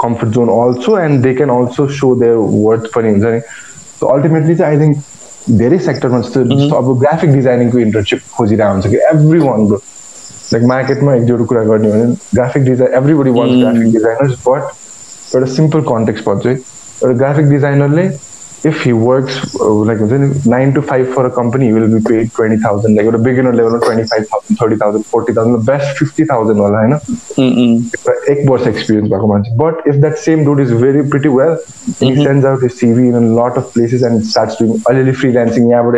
comfort zone also and they can also show their worth पनि हुन्छ नि सो अल्टिमेटली चाहिँ आई थिङ्क धेरै सेक्टरमा जस्तो जस्तो अब ग्राफिक डिजाइनिङको इन्टर्नसिप खोजिरहेको हुन्छ कि एभ्री वानको लाइक मार्केटमा एक दुईवटा कुरा गर्ने भने graphic design everybody wants graphic designers but एउटा सिम्पल कन्टेक्स्ट पर्छ एउटा ग्राफिक डिजाइनरले if he works uh, like nine to five for a company, he will be paid twenty thousand. Like at a beginner level, twenty five thousand, thirty thousand, forty thousand. The best fifty thousand wala, you know. Ek वर्ष experience But if that same dude is very pretty well, mm-hmm. he sends out his CV in a lot of places and starts doing a little freelancing. Yeah, but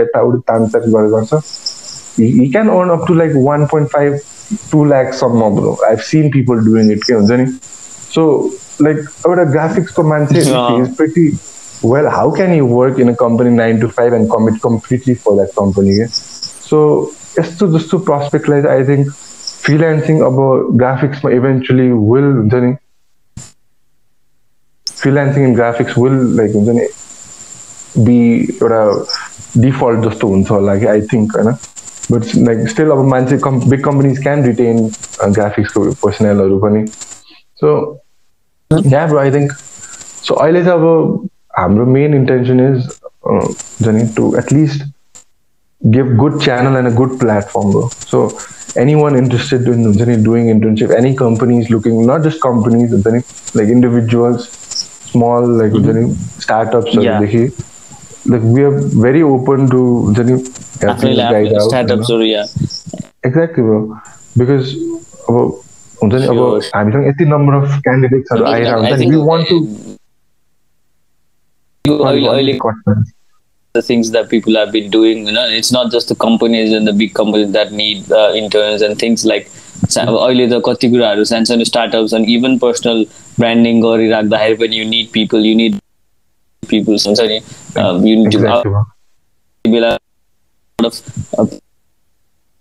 he, he can earn up to like 1.5, 2 lakhs some more, bro. I've seen people doing it. So like our graphics command is pretty well, how can you work in a company nine to five and commit completely for that company? Yeah? So, to just to prospectlize, I think freelancing about graphics eventually will then freelancing in graphics will like then be a default just to like I think, you know? but like still our big companies can retain uh, graphics personnel or so yeah bro I think so I have a our main intention is uh, to at least give good channel and a good platform bro. so anyone interested in doing internship any companies looking not just companies like individuals small like mm-hmm. startups yeah. like we are very open to guys startups or yeah exactly bro because about हामीसँग यति number of क्यान्डिडेट्सहरू आइरहेको हुन्छ we want to The things that people have been doing you know it's not just the companies and the big companies that need uh, interns and things like अहिले त कति कुराहरू सानो सानो स्टार्टअप्स अनि even personal branding गरिराख्दाखेरि पनि you need people you need peoples हुन्छ नि बेला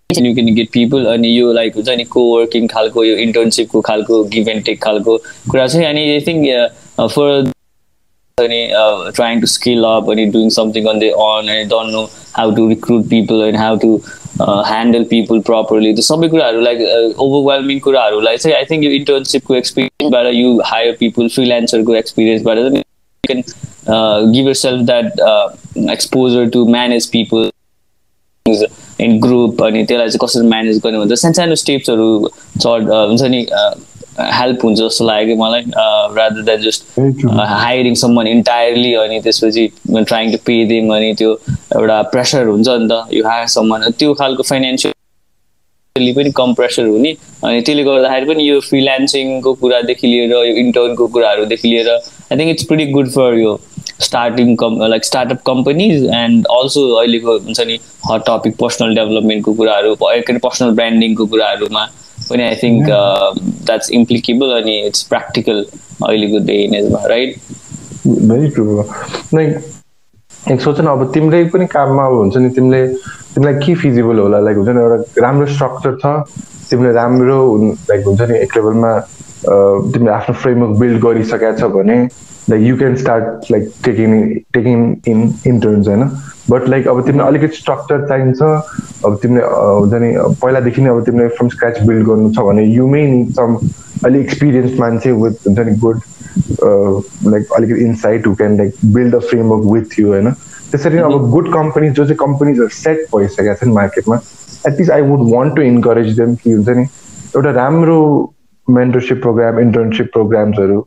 यु क्यान गेट पिपल अनि यो लाइक हुन्छ नि को वर्किङ खालको यो इन्टर्नसिपको खालको गिभ एन्ड टेक खालको कुरा चाहिँ अनि I think for uh, trying to scale up and doing something on their own and don't know how to recruit people and how to uh, handle people properly. The some like uh, overwhelming like say I think your internship go experience better you hire people freelancer go experience better you can uh, give yourself that uh, exposure to manage people in group अनि त्यसलाई चाहिँ कसरी manage गर्ने भन्छ सानो सानो स्टेप्सहरू चढ हुन्छ नि हेल्प हुन्छ जस्तो लाग्यो मलाई rather than just hiring someone entirely अनि त्यसपछि ट्राइङ टु पे देम अनि त्यो एउटा प्रेसर हुन्छ नि त यो हायर सम्मन त्यो खालको फाइनेन्सियली पनि कम प्रेसर हुने अनि त्यसले गर्दाखेरि पनि यो फ्रिल्यान्सिङको कुरादेखि लिएर यो इन्टर्नको कुराहरूदेखि लिएर I think it's pretty good for यो starting com like startup companies and also अहिलेको हुन्छ नि हट टपिक पर्सनल डेभलपमेन्टको कुराहरू के अरे पर्सनल ब्रान्डिङको कुराहरूमा पनि आई थिङ्क द्याट्स इम्प्लिकेबल अनि इट्स प्र्याक्टिकल अहिलेको डे एजमा राइट भेरी ट्रु लाइक एक सोच न अब तिम्रै पनि काममा अब हुन्छ नि तिमीले तिमीलाई के फिजिबल होला? लाइक हुन्छ नि एउटा राम्रो स्ट्रक्चर छ तिमीले राम्रो लाइक हुन्छ नि एक लेभलमा तिमीले आफ्नो फ्रेमवर्क बिल्ड गरिसकेका छ भने like you can start like taking taking in interns होइन बट लाइक अब तिमीलाई अलिकति स्ट्रक्चर चाहिन्छ। अब तिमीले हुन्छ नि पहिलादेखि नै अब तिमीले फ्रम स्क्राच बिल्ड गर्नु छ भने यु मे निड सम अलिक एक्सपिरियन्स मान्छे विथ हुन्छ नि गुड लाइक अलिकति insight who can like build a framework with you होइन त्यसरी अब गुड कम्पनी जो चाहिँ कम्पनीजहरू सेट भइसकेका छन् मार्केटमा at least I would want to encourage them कि हुन्छ नि एउटा राम्रो मेन्टरसिप प्रोग्राम इन्टर्नसिप प्रोग्राम्सहरू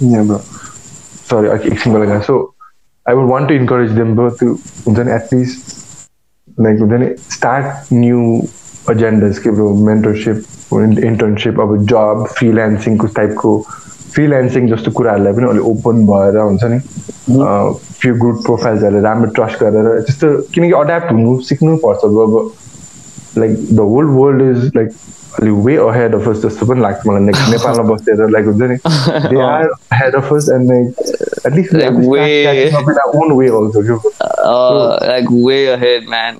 Yeah, bro. Sorry, एकछिनको लागि I would want to encourage them bro to हुन्छ नि least like हुन्छ नि start new agendas के bro mentorship internship अब job freelancing को टाइपको फ्रिल्यान्सिङ जस्तो कुराहरूलाई पनि अलिक ओपन भएर हुन्छ नि फ्यु गुड प्रोफाइल्सहरूले राम्रो ट्रस्ट गरेर त्यस्तो किनकि अड्याप्ट हुनु सिक्नुपर्छ अब like the whole world is like अलिक वे अहेड अफ अस जस्तो पनि लाग्छ मलाई लाइक नेपालमा बसेर लाइक हुन्छ नि they are head of us and like at least own way also क्यो like way ahead man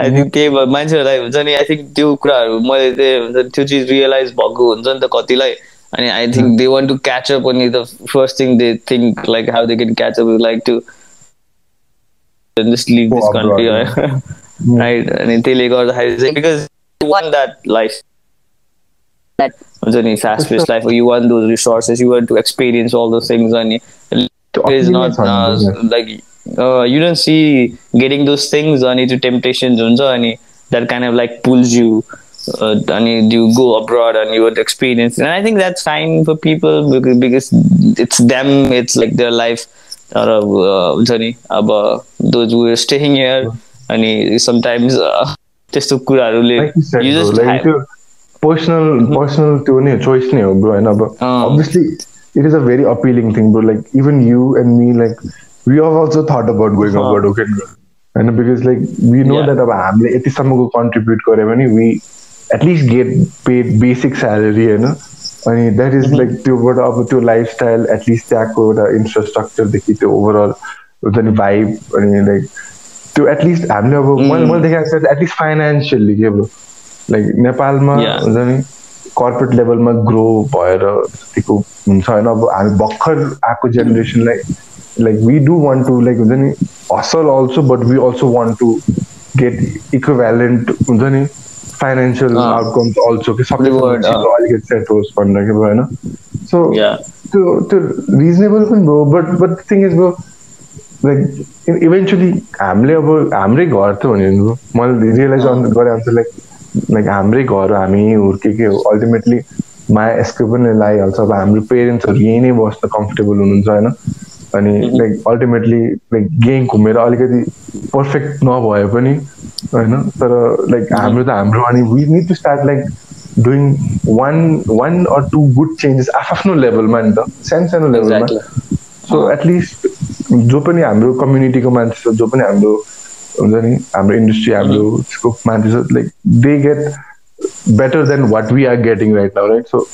I think त्यही भयो मान्छेहरूलाई हुन्छ नि आई थिङ्क त्यो कुराहरू मैले चाहिँ हुन्छ त्यो चिज रियलाइज भएको हुन्छ नि त कतिलाई and I think mm. they want to catch up. Only the first thing they think like how they can catch up is like to just leave oh, right? And they like the because you want that life, that fast-paced life. Or you want those resources. You want to experience all those things, and it is not uh, like uh, you don't see getting those things on to temptations, and that kind of like pulls you uh, and you. Go abroad and you would experience? And i think that's fine for people because, because it's them. It's like their life. Or uh, journey about those who are staying here अनि sometimes त्यस्तो त्यो personal personal त्यो नै choice नै हो bro होइन अब it is a very appealing thing like even you and me like thought अब ओके होइन because like we know that अब हामीले यतिसम्मको कन्ट्रिब्युट गर्यो भने we at least get paid basic salary होइन? अनि द्याट इज लाइक त्योबाट अब त्यो लाइफस्टाइल एटलिस्ट त्यहाँको एउटा इन्फ्रास्ट्रक्चरदेखि त्यो ओभरअल लाइक त्यो एटलिस्ट हामीले अब मैले मैले देखाएको छ एटलिस्ट फाइनेन्सियल्ली के अब लाइक नेपालमा हुन्छ नि कर्पोरेट लेभलमा ग्रो भएर जतिको हुन्छ होइन। अब हामी भर्खर आएको जेनेरेसनलाई like we do want to like हुन्छ नि? Hustle also but we also want to get equivalent हुन्छ नि? फाइनेन्सियल आउटकम्स अल्सो कि सबै अलिकति सेट होस् भनेर के होइन सो त्यो त्यो रिजनेबल पनि भयो बट बट थिङ इज भयो लाइक इभेन्चुली हामीले अब हाम्रै घर त भने मैले रियलाइज गरेँ अन्त लाइक लाइक हाम्रै घर हामी हुर्केकै हो। अल्टिमेटली माया यसको पनि लगाइहाल्छ अब हाम्रो पेरेन्ट्सहरू यहीँ नै बस्न कम्फर्टेबल हुनुहुन्छ होइन? अनि लाइक अल्टिमेटली लाइक गेम घुमेर अलिकति पर्फेक्ट नभए पनि होइन? तर लाइक हाम्रो त हाम्रो अनि we need to start like doing one one or two good changes आफ्नो लेभलमा नि त। सानो सानो लेभलमा सो एटलिस्ट जो पनि हाम्रो कम्युनिटीको मान्छे छ जो पनि हाम्रो हुन्छ नि हाम्रो इन्डस्ट्री हाम्रो त्यसको मान्छे छ like they get better than what we are getting right now right so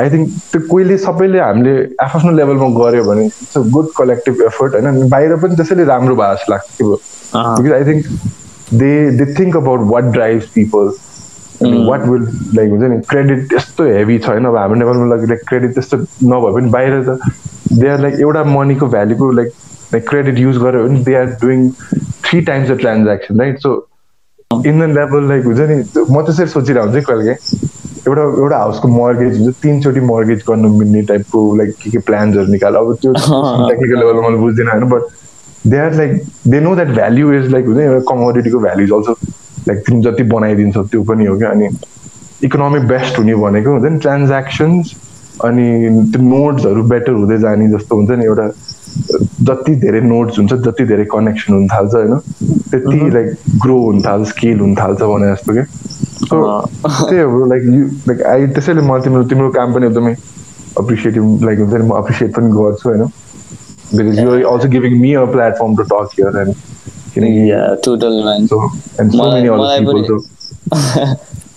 I think त्यो कोहीले सबैले हामीले आफ्नो लेभलमा गऱ्यो भने it's a good collective effort होइन? बाहिर पनि त्यसैले राम्रो भयो जस्तो लाग्छ because I think they they think about what drives people what will like हुन्छ नि क्रेडिट त्यस्तो हेभी छैन अब हाम्रो नेपालमा लागि क्रेडिट त्यस्तो नभए पनि बाहिर त दे आर लाइक एउटा मनीको भ्याल्युको लाइक लाइक क्रेडिट युज गर्यो भने they are doing three times the transaction right so Indian level like हुन्छ नि म त्यसरी सोचिरहेको हुन्छ कहिले एउटा एउटा हाउसको मर्गेज हुन्छ तिनचोटि मर्गेज गर्नु मिल्ने टाइपको लाइक के के प्लान्सहरू निकाल्यो अब त्यो टेक्निकल लेभलमा मैले बुझ्दिनँ होइन but they are like they know that value is like हुन्छ एउटा कमोडिटीको भ्याल्यु अल्सो लाइक तिमी जति बनाइदिन्छ त्यो पनि हो क्या अनि इकोनोमिक बेस्ट हुने भनेको हुन्छ नि ट्रान्ज्याक्सन्स अनि त्यो नोट्सहरू बेटर हुँदै जाने जस्तो हुन्छ नि एउटा जति धेरै नोट्स हुन्छ जति धेरै कनेक्सन हुन थाल्छ होइन? त्यति लाइक ग्रो हुन थाल्छ स्केल हुन थाल्छ भने जस्तो क्या सो त्यही हो लाइक यु लाइक आई त्यसैले म तिम्रो तिम्रो काम पनि एकदमै अप्रिसिएटिभ लाइक हुन्छ नि म अप्रिसिएट पनि गर्छु होइन? Because you are also giving me a platform to talk here and किनकि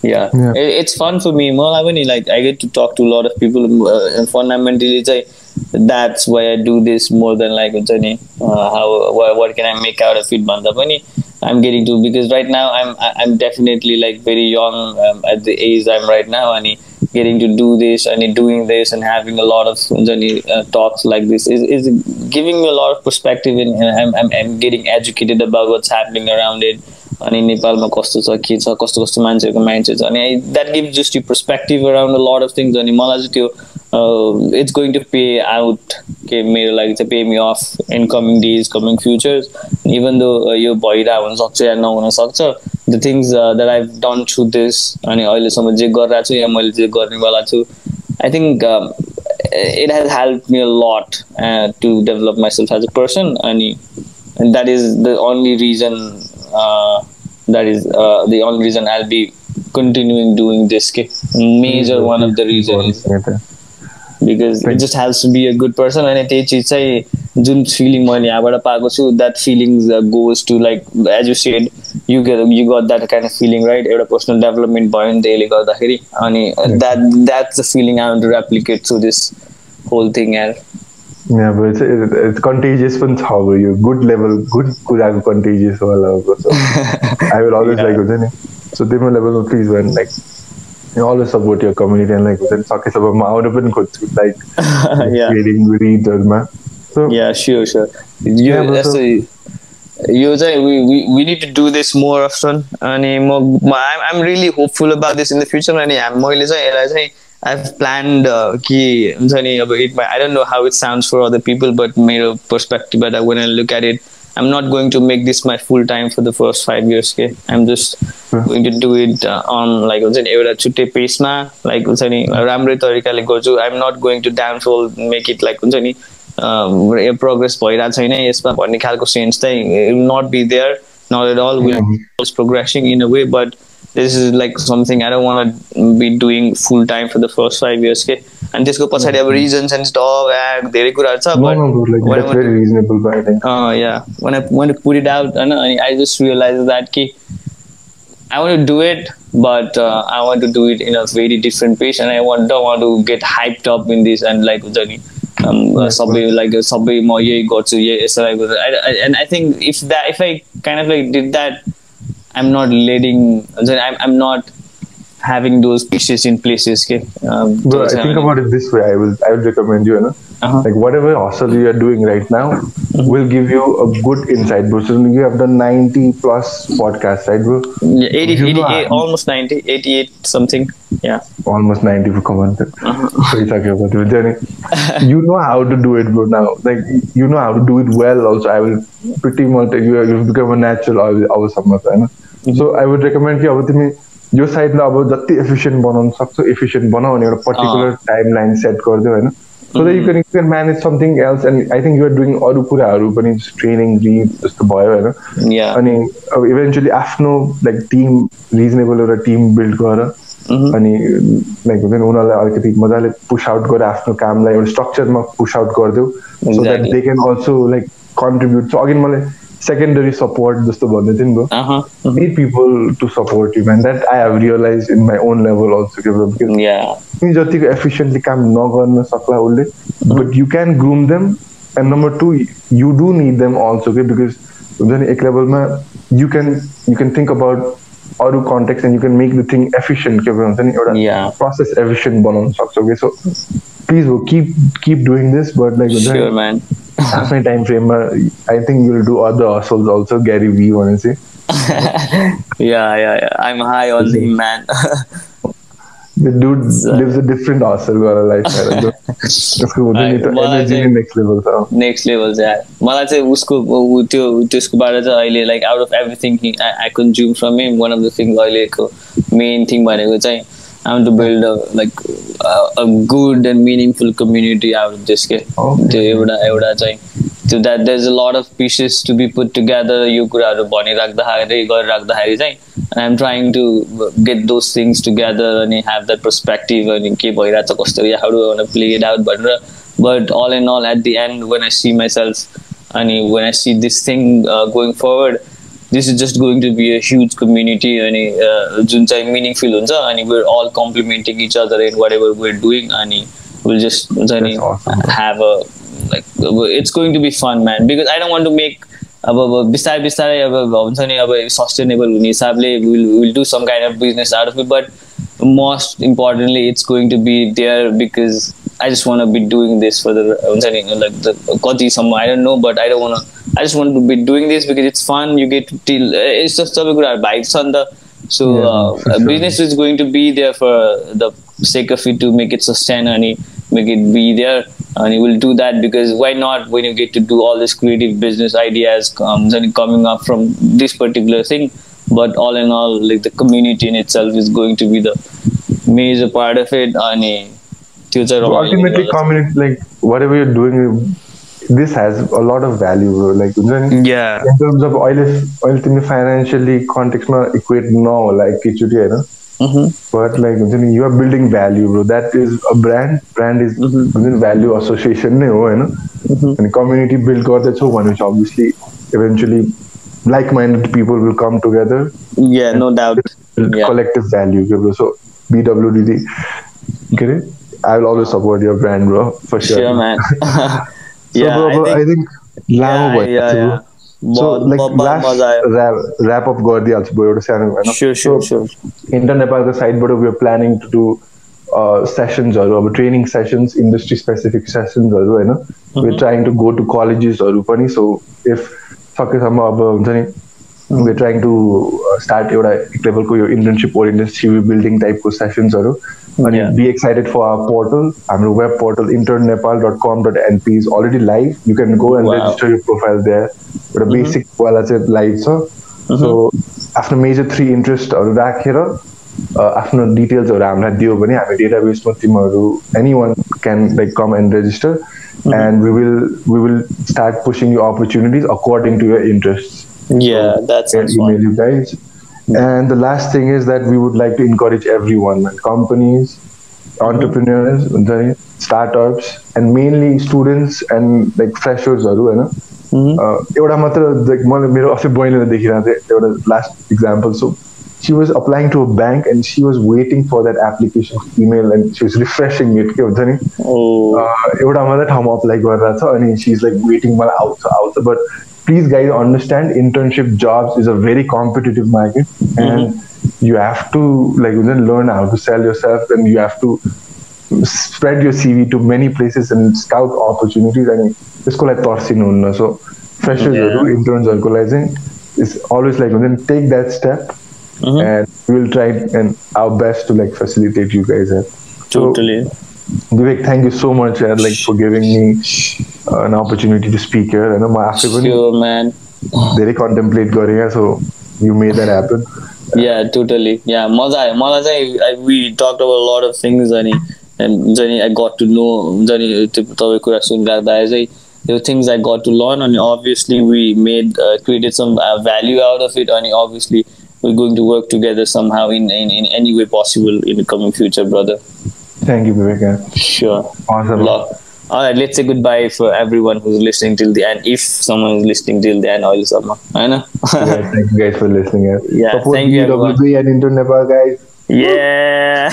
yeah, yeah. It, it's fun for me. More when like i get to talk to a lot of people uh, fundamentally it's like that's why i do this more than like uh, how what, what can i make out of it bandapani i'm getting to because right now i'm i'm definitely like very young um, at the age i'm right now and getting to do this and doing this and having a lot of uh, talks like this is, is giving me a lot of perspective and I'm, I'm, I'm getting educated about what's happening around it. अनि नेपालमा कस्तो छ के छ कस्तो कस्तो मान्छेहरूको mind छ अनि that give just you perspective around a lot of things अनि मलाई चाहिँ त्यो it's going to pay out के मेरो लागि चाहिँ pay me off in coming days coming futures even though यो भइरहेको हुनसक्छ या नहुनसक्छ the things that I done through this अनि अहिलेसम्म जे गरिरहेको छु या मैले जे गर्नेवाला छु I think it has helped me a lot uh, to develop myself as a person and, and that is the only reason uh, that is uh, the only reason i'll be continuing doing this ke. major one of the reasons. Is because it just has to be a good person अनि त्यही चिज चाहिँ जुन feeling मैले यहाँबाट पाएको छु that feeling goes to like as you said you get you got that kind of feeling right एउटा पर्सनल डेभलपमेन्ट भयो नि त्यसले गर्दाखेरि अनि that that's the feeling I to replicate through this whole thing यार It's contagious पनि छ अब यो गुड लेभल गुड कुराको कन्टेजियस वाला so I will always like हुन्छ नि सो तिम्रो लेभलमा please one like always support your community and like then सकेसम्म आउनु पनि खोज्छु लाइक रिडहरूमा या यो यो चाहिँ need to do this more often अनि म I'm I'm really hopeful about this in the future अनि मैले चाहिँ यसलाई चाहिँ I've planned कि हुन्छ नि अब it I don't know how it sounds for other people but मेरो perspective but when I look at it I'm not going to make this my full time for the first five years. Okay, I'm just going to do it uh, on like हुन्छ नि एउटा छुट्टै पेसमा like हुन्छ नि राम्रै तरिकाले गर्छु I'm not going to dance whole make it like हुन्छ नि प्रोग्रेस भइरहेको छैन यसमा भन्ने खालको सेन्स चाहिँ not be there not at all will progressing in a way but this is like something I don't want to be doing full time for the first five years. Okay, and त्यसको पछाडि अब reasons and stuff and धेरै कुराहरू छ but no, no, like, that's very reasonable but I think uh, yeah when I when I put it out and I just realized that ki I want to do it but uh, I want to do it in a very different pace and I want don't want to get hyped up in this and like the um, सबै like सबै म यही गर्छु यही यसरी and I think if that if I kind of like did that I'm not letting. I'm, I'm not having those pieces in places. Okay? Um, Bro, I think about it this way. I will I would recommend you, you know, uh-huh. like whatever hustle you are doing right now mm-hmm. will give you a good insight, bro. So you have done 90 plus podcasts, right, bro? Yeah, 80, 88, almost 90, 88 something. Yeah. Almost 90 for comment. Uh-huh. you know how to do it, bro. Now, like you know how to do it well. Also, I will pretty much you you've become a natural. Awesome, so I would recommend कि अब तिमी यो साइडमा अब जति efficient बनाउनु सक्छौ efficient बनाऊ भने एउटा पर्टिकुलर टाइम लाइन सेट गरिदियो होइन so that you can you can manage something else and I think you're doing अरू कुराहरू पनि ट्रेनिङ रिड जस्तो भयो होइन अनि अब इभेन्चुली आफ्नो लाइक टिम रिजनेबल एउटा टिम बिल्ड गर अनि लाइक हुन्छ नि उनीहरूलाई अलिकति मजाले पुस आउट गरेर आफ्नो कामलाई एउटा स्ट्रक्चरमा पुस आउट गरिदेऊ so that they can also like contribute so अघि मलाई secondary support just भन्दै थियो नि need people to support you man. That I have realized in my own level also because तिमी जतिको एफिसियन्टली काम नगर्न सक्ला उसले but you can groom them and number two you do need them also के बिकज हुन्छ नि एक लेभलमा you can you can think about अरू context and you can make the thing efficient के हुन्छ नि एउटा प्रोसेस एफिसियन्ट बनाउन सक्छौ कि so प्लिज हो keep keep doing this but like हुन्छ आफ्नै time फ्रेममा I think you'll do other hustles also Gary Vee भनेपछि yeah yeah yeah i'm high on him man the dude lives a different hustle got a life त्यसको हुन्छ नि त energy next level छ next level छ मलाई चाहिँ उसको त्यो त्यसको बारे चाहिँ अहिले like out of everything I consume from him one of the thing अहिलेको मेन थिङ भनेको चाहिँ I want to build a, like a, a good and meaningful community out of this. Okay. So that there's a lot of pieces to be put together. You could have Bonnie Raghari, Gor Raghari, and I'm trying to get those things together and have that perspective and keep how do I want to play it out. But but all in all, at the end, when I see myself and when I see this thing uh, going forward. This is just going to be a huge community अनि जुन चाहिँ meaningful हुन्छ अनि where all complementing each other in whatever we're doing अनि will just हुन्छ नि have a like it's going to be fun man because I don't want to make अब अब बिस्तारै बिस्तारै अब हुन्छ नि अब सस्टेनेबल हुने हिसाबले will will do some kind of business out of it but most importantly it's going to be there because I just want to be doing this for the like the कतिसम्म I don't know but I don't want to I just want to be doing this because it's fun. You get to deal. Eh, it's just a good vibes on the so yeah, uh, sure. business is going to be there for the sake of it to make it sustain and make it be there and you will do that because why not when you get to do all this creative business ideas comes and coming up from this particular thing but all in all like the community in itself is going to be the major part of it and ultimately community like whatever you're doing this has a lot of value. Bro. Like हुन्छ नि, Yeah. in terms of अहिले अहिले तिमी financially कन्टेक्समा equate नहोला एकैचोटि होइन Mhm. But like हुन्छ नि you're building value bro that is a brand brand is हुन्छ नि भ्याल्यु एसोसिएसन नै हो होइन अनि कम्युनिटी बिल्ड गर्दैछौ भनेपछि obviously eventually like minded people will come together Yeah, no doubt. Yeah. collective value के bro so BWDD के अरे I will always support your brand bro for sure Sure, man. so yeah, bro, bro, I I think. think लामो Yeah, भयो yeah, bro. yeah. so बहुत- like बहुत- बहुत last मजा आयो। wrap wrap up गरिदिइहाल्छु ब्रो एउटा सानो होइन Sure, sure, sure. इन्टर नेपालको साइडबाट we are planning to do सेसन्सहरू अब ट्रेनिङ सेसन्स इन्डस्ट्री स्पेसिफिक सेसन्सहरू होइन we trying to go to कलेजेसहरू पनि सो इफ सकेसम्म अब हुन्छ नि वी ट्राइङ टु स्टार्ट एउटा एक लेभलको यो इन्टर्नसिप ओरिएन्टेड सिभी बिल्डिङ टाइपको सेसन्सहरू अनि Yeah. Be excited for our portal हाम्रो web portal intern Nepal dot com dot NP is already live you can go and Wow. Register you profile there एउटा बेसिकवाला चाहिँ लाइभ छ so आफ्नो major three इन्ट्रेस्टहरू राखेर अ, आफ्नो डिटेल्सहरू हामीलाई दियो भने हामी डेटाबेसमा तिमीहरू any one can like come and register and we will we will start pushing you opportunities according to your interest Yeah, that and sounds email fun. you guys. And the last thing is that we would like to encourage everyone, man, companies, entrepreneurs, हुन्छ नि, startups, and mainly students and like freshers-हरू होइन a, एउटा मात्र like मैले मेरो अस्ति बहिनीले देखिरहेको थिएँ एउटा last example so she was applying to a bank and she was waiting for that application email and she was refreshing it के हुन्छ नि Oh, uh, एउटा मात्रै ठाउँमा अप्लाई गरिरहेको छ अनि सी इज लाइक वेटिङ मलाई आउँछ आउँछ but Please guys understand internship jobs is a very competitive market and you have to like हुन्छ नि learn how to sell yourself and you have to spread your CV to many places and scout opportunities अनि त्यसको लागि तर्सिनुहुन्न so फ्रेसर्सहरू इन्टर्न्सहरूको लागि चाहिँ is always like हुन्छ नि take that step and will try and our best to like facilitate you guys totally. Vivek, thank you so much, and like for giving me uh, an opportunity to speak here. I know my African sure, man. They contemplate going so you made that happen. yeah, totally. Yeah, Mazai, Mazai, we talked about a lot of things, and and I got to know Zani. There were things I got to learn, and obviously we made uh, created some uh, value out of it, and obviously we're going to work together somehow in, in, in any way possible in the coming future, brother. Thank you, Vivek. sure Awesome. Love. All right, let's say goodbye for everyone who's listening till the end. If someone is listening till the end, all summer. I know. Yeah, thank you guys for listening. Yeah, Support thank you, BWB and Inter Nepal, guys. yeah.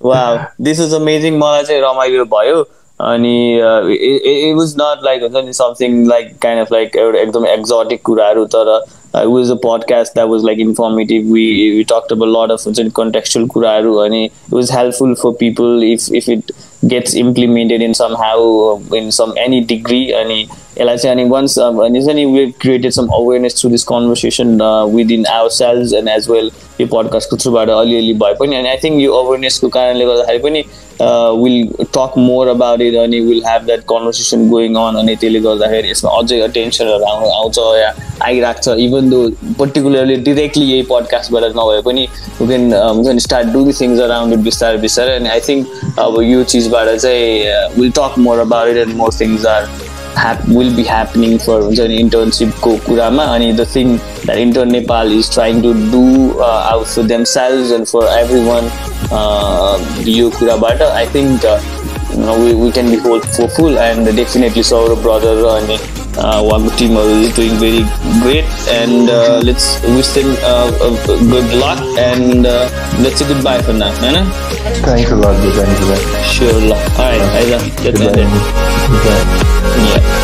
wow, this is amazing. मलाई चाहिँ रमाइलो भयो अनि it was not like हुन्छ नि something like kind of like एउटा एकदम exotic कुराहरू तर Uh, it was a podcast that was like informative. We we talked about a lot of contextual kuraru, and it was helpful for people if if it gets implemented in somehow uh, in some any degree, and. यसलाई चाहिँ अनि अनि चाहिँ नि we created some awareness through this conversation uh, within ourselves and as well यो पडकास्टको थ्रुबाट अलिअलि भए पनि अनि आई थिङ्क यो अवेरनेसको कारणले गर्दाखेरि पनि will talk more about it अनि will have that conversation going on अनि त्यसले गर्दाखेरि यसमा अझै अटेन्सनहरू आउ आउँछ या आइरहेको छ इभन दो पर्टिकुलरली डिरेक्टली यही पडकास्टबाट नभए पनि यु क्यान हुन्छ नि start do things around it बिस्तारै बिस्तारै अनि आई थिङ्क अब यो चिजबाट चाहिँ will talk more about it and more things are hap will be happening for हुन्छ नि इन्टर्नसिपको कुरामा अनि the thing that intern Nepal is trying to do out for themselves and for every one यो कुराबाट I think we can be hold forceful and definitely Saurabh brother अनि उहाँको टिमहरू is doing very great and let's wish them good luck and let's goodbye for नाम होइन Thanks a lot, bro. Thanks a lot. Sure ल आइज Goodbye. 你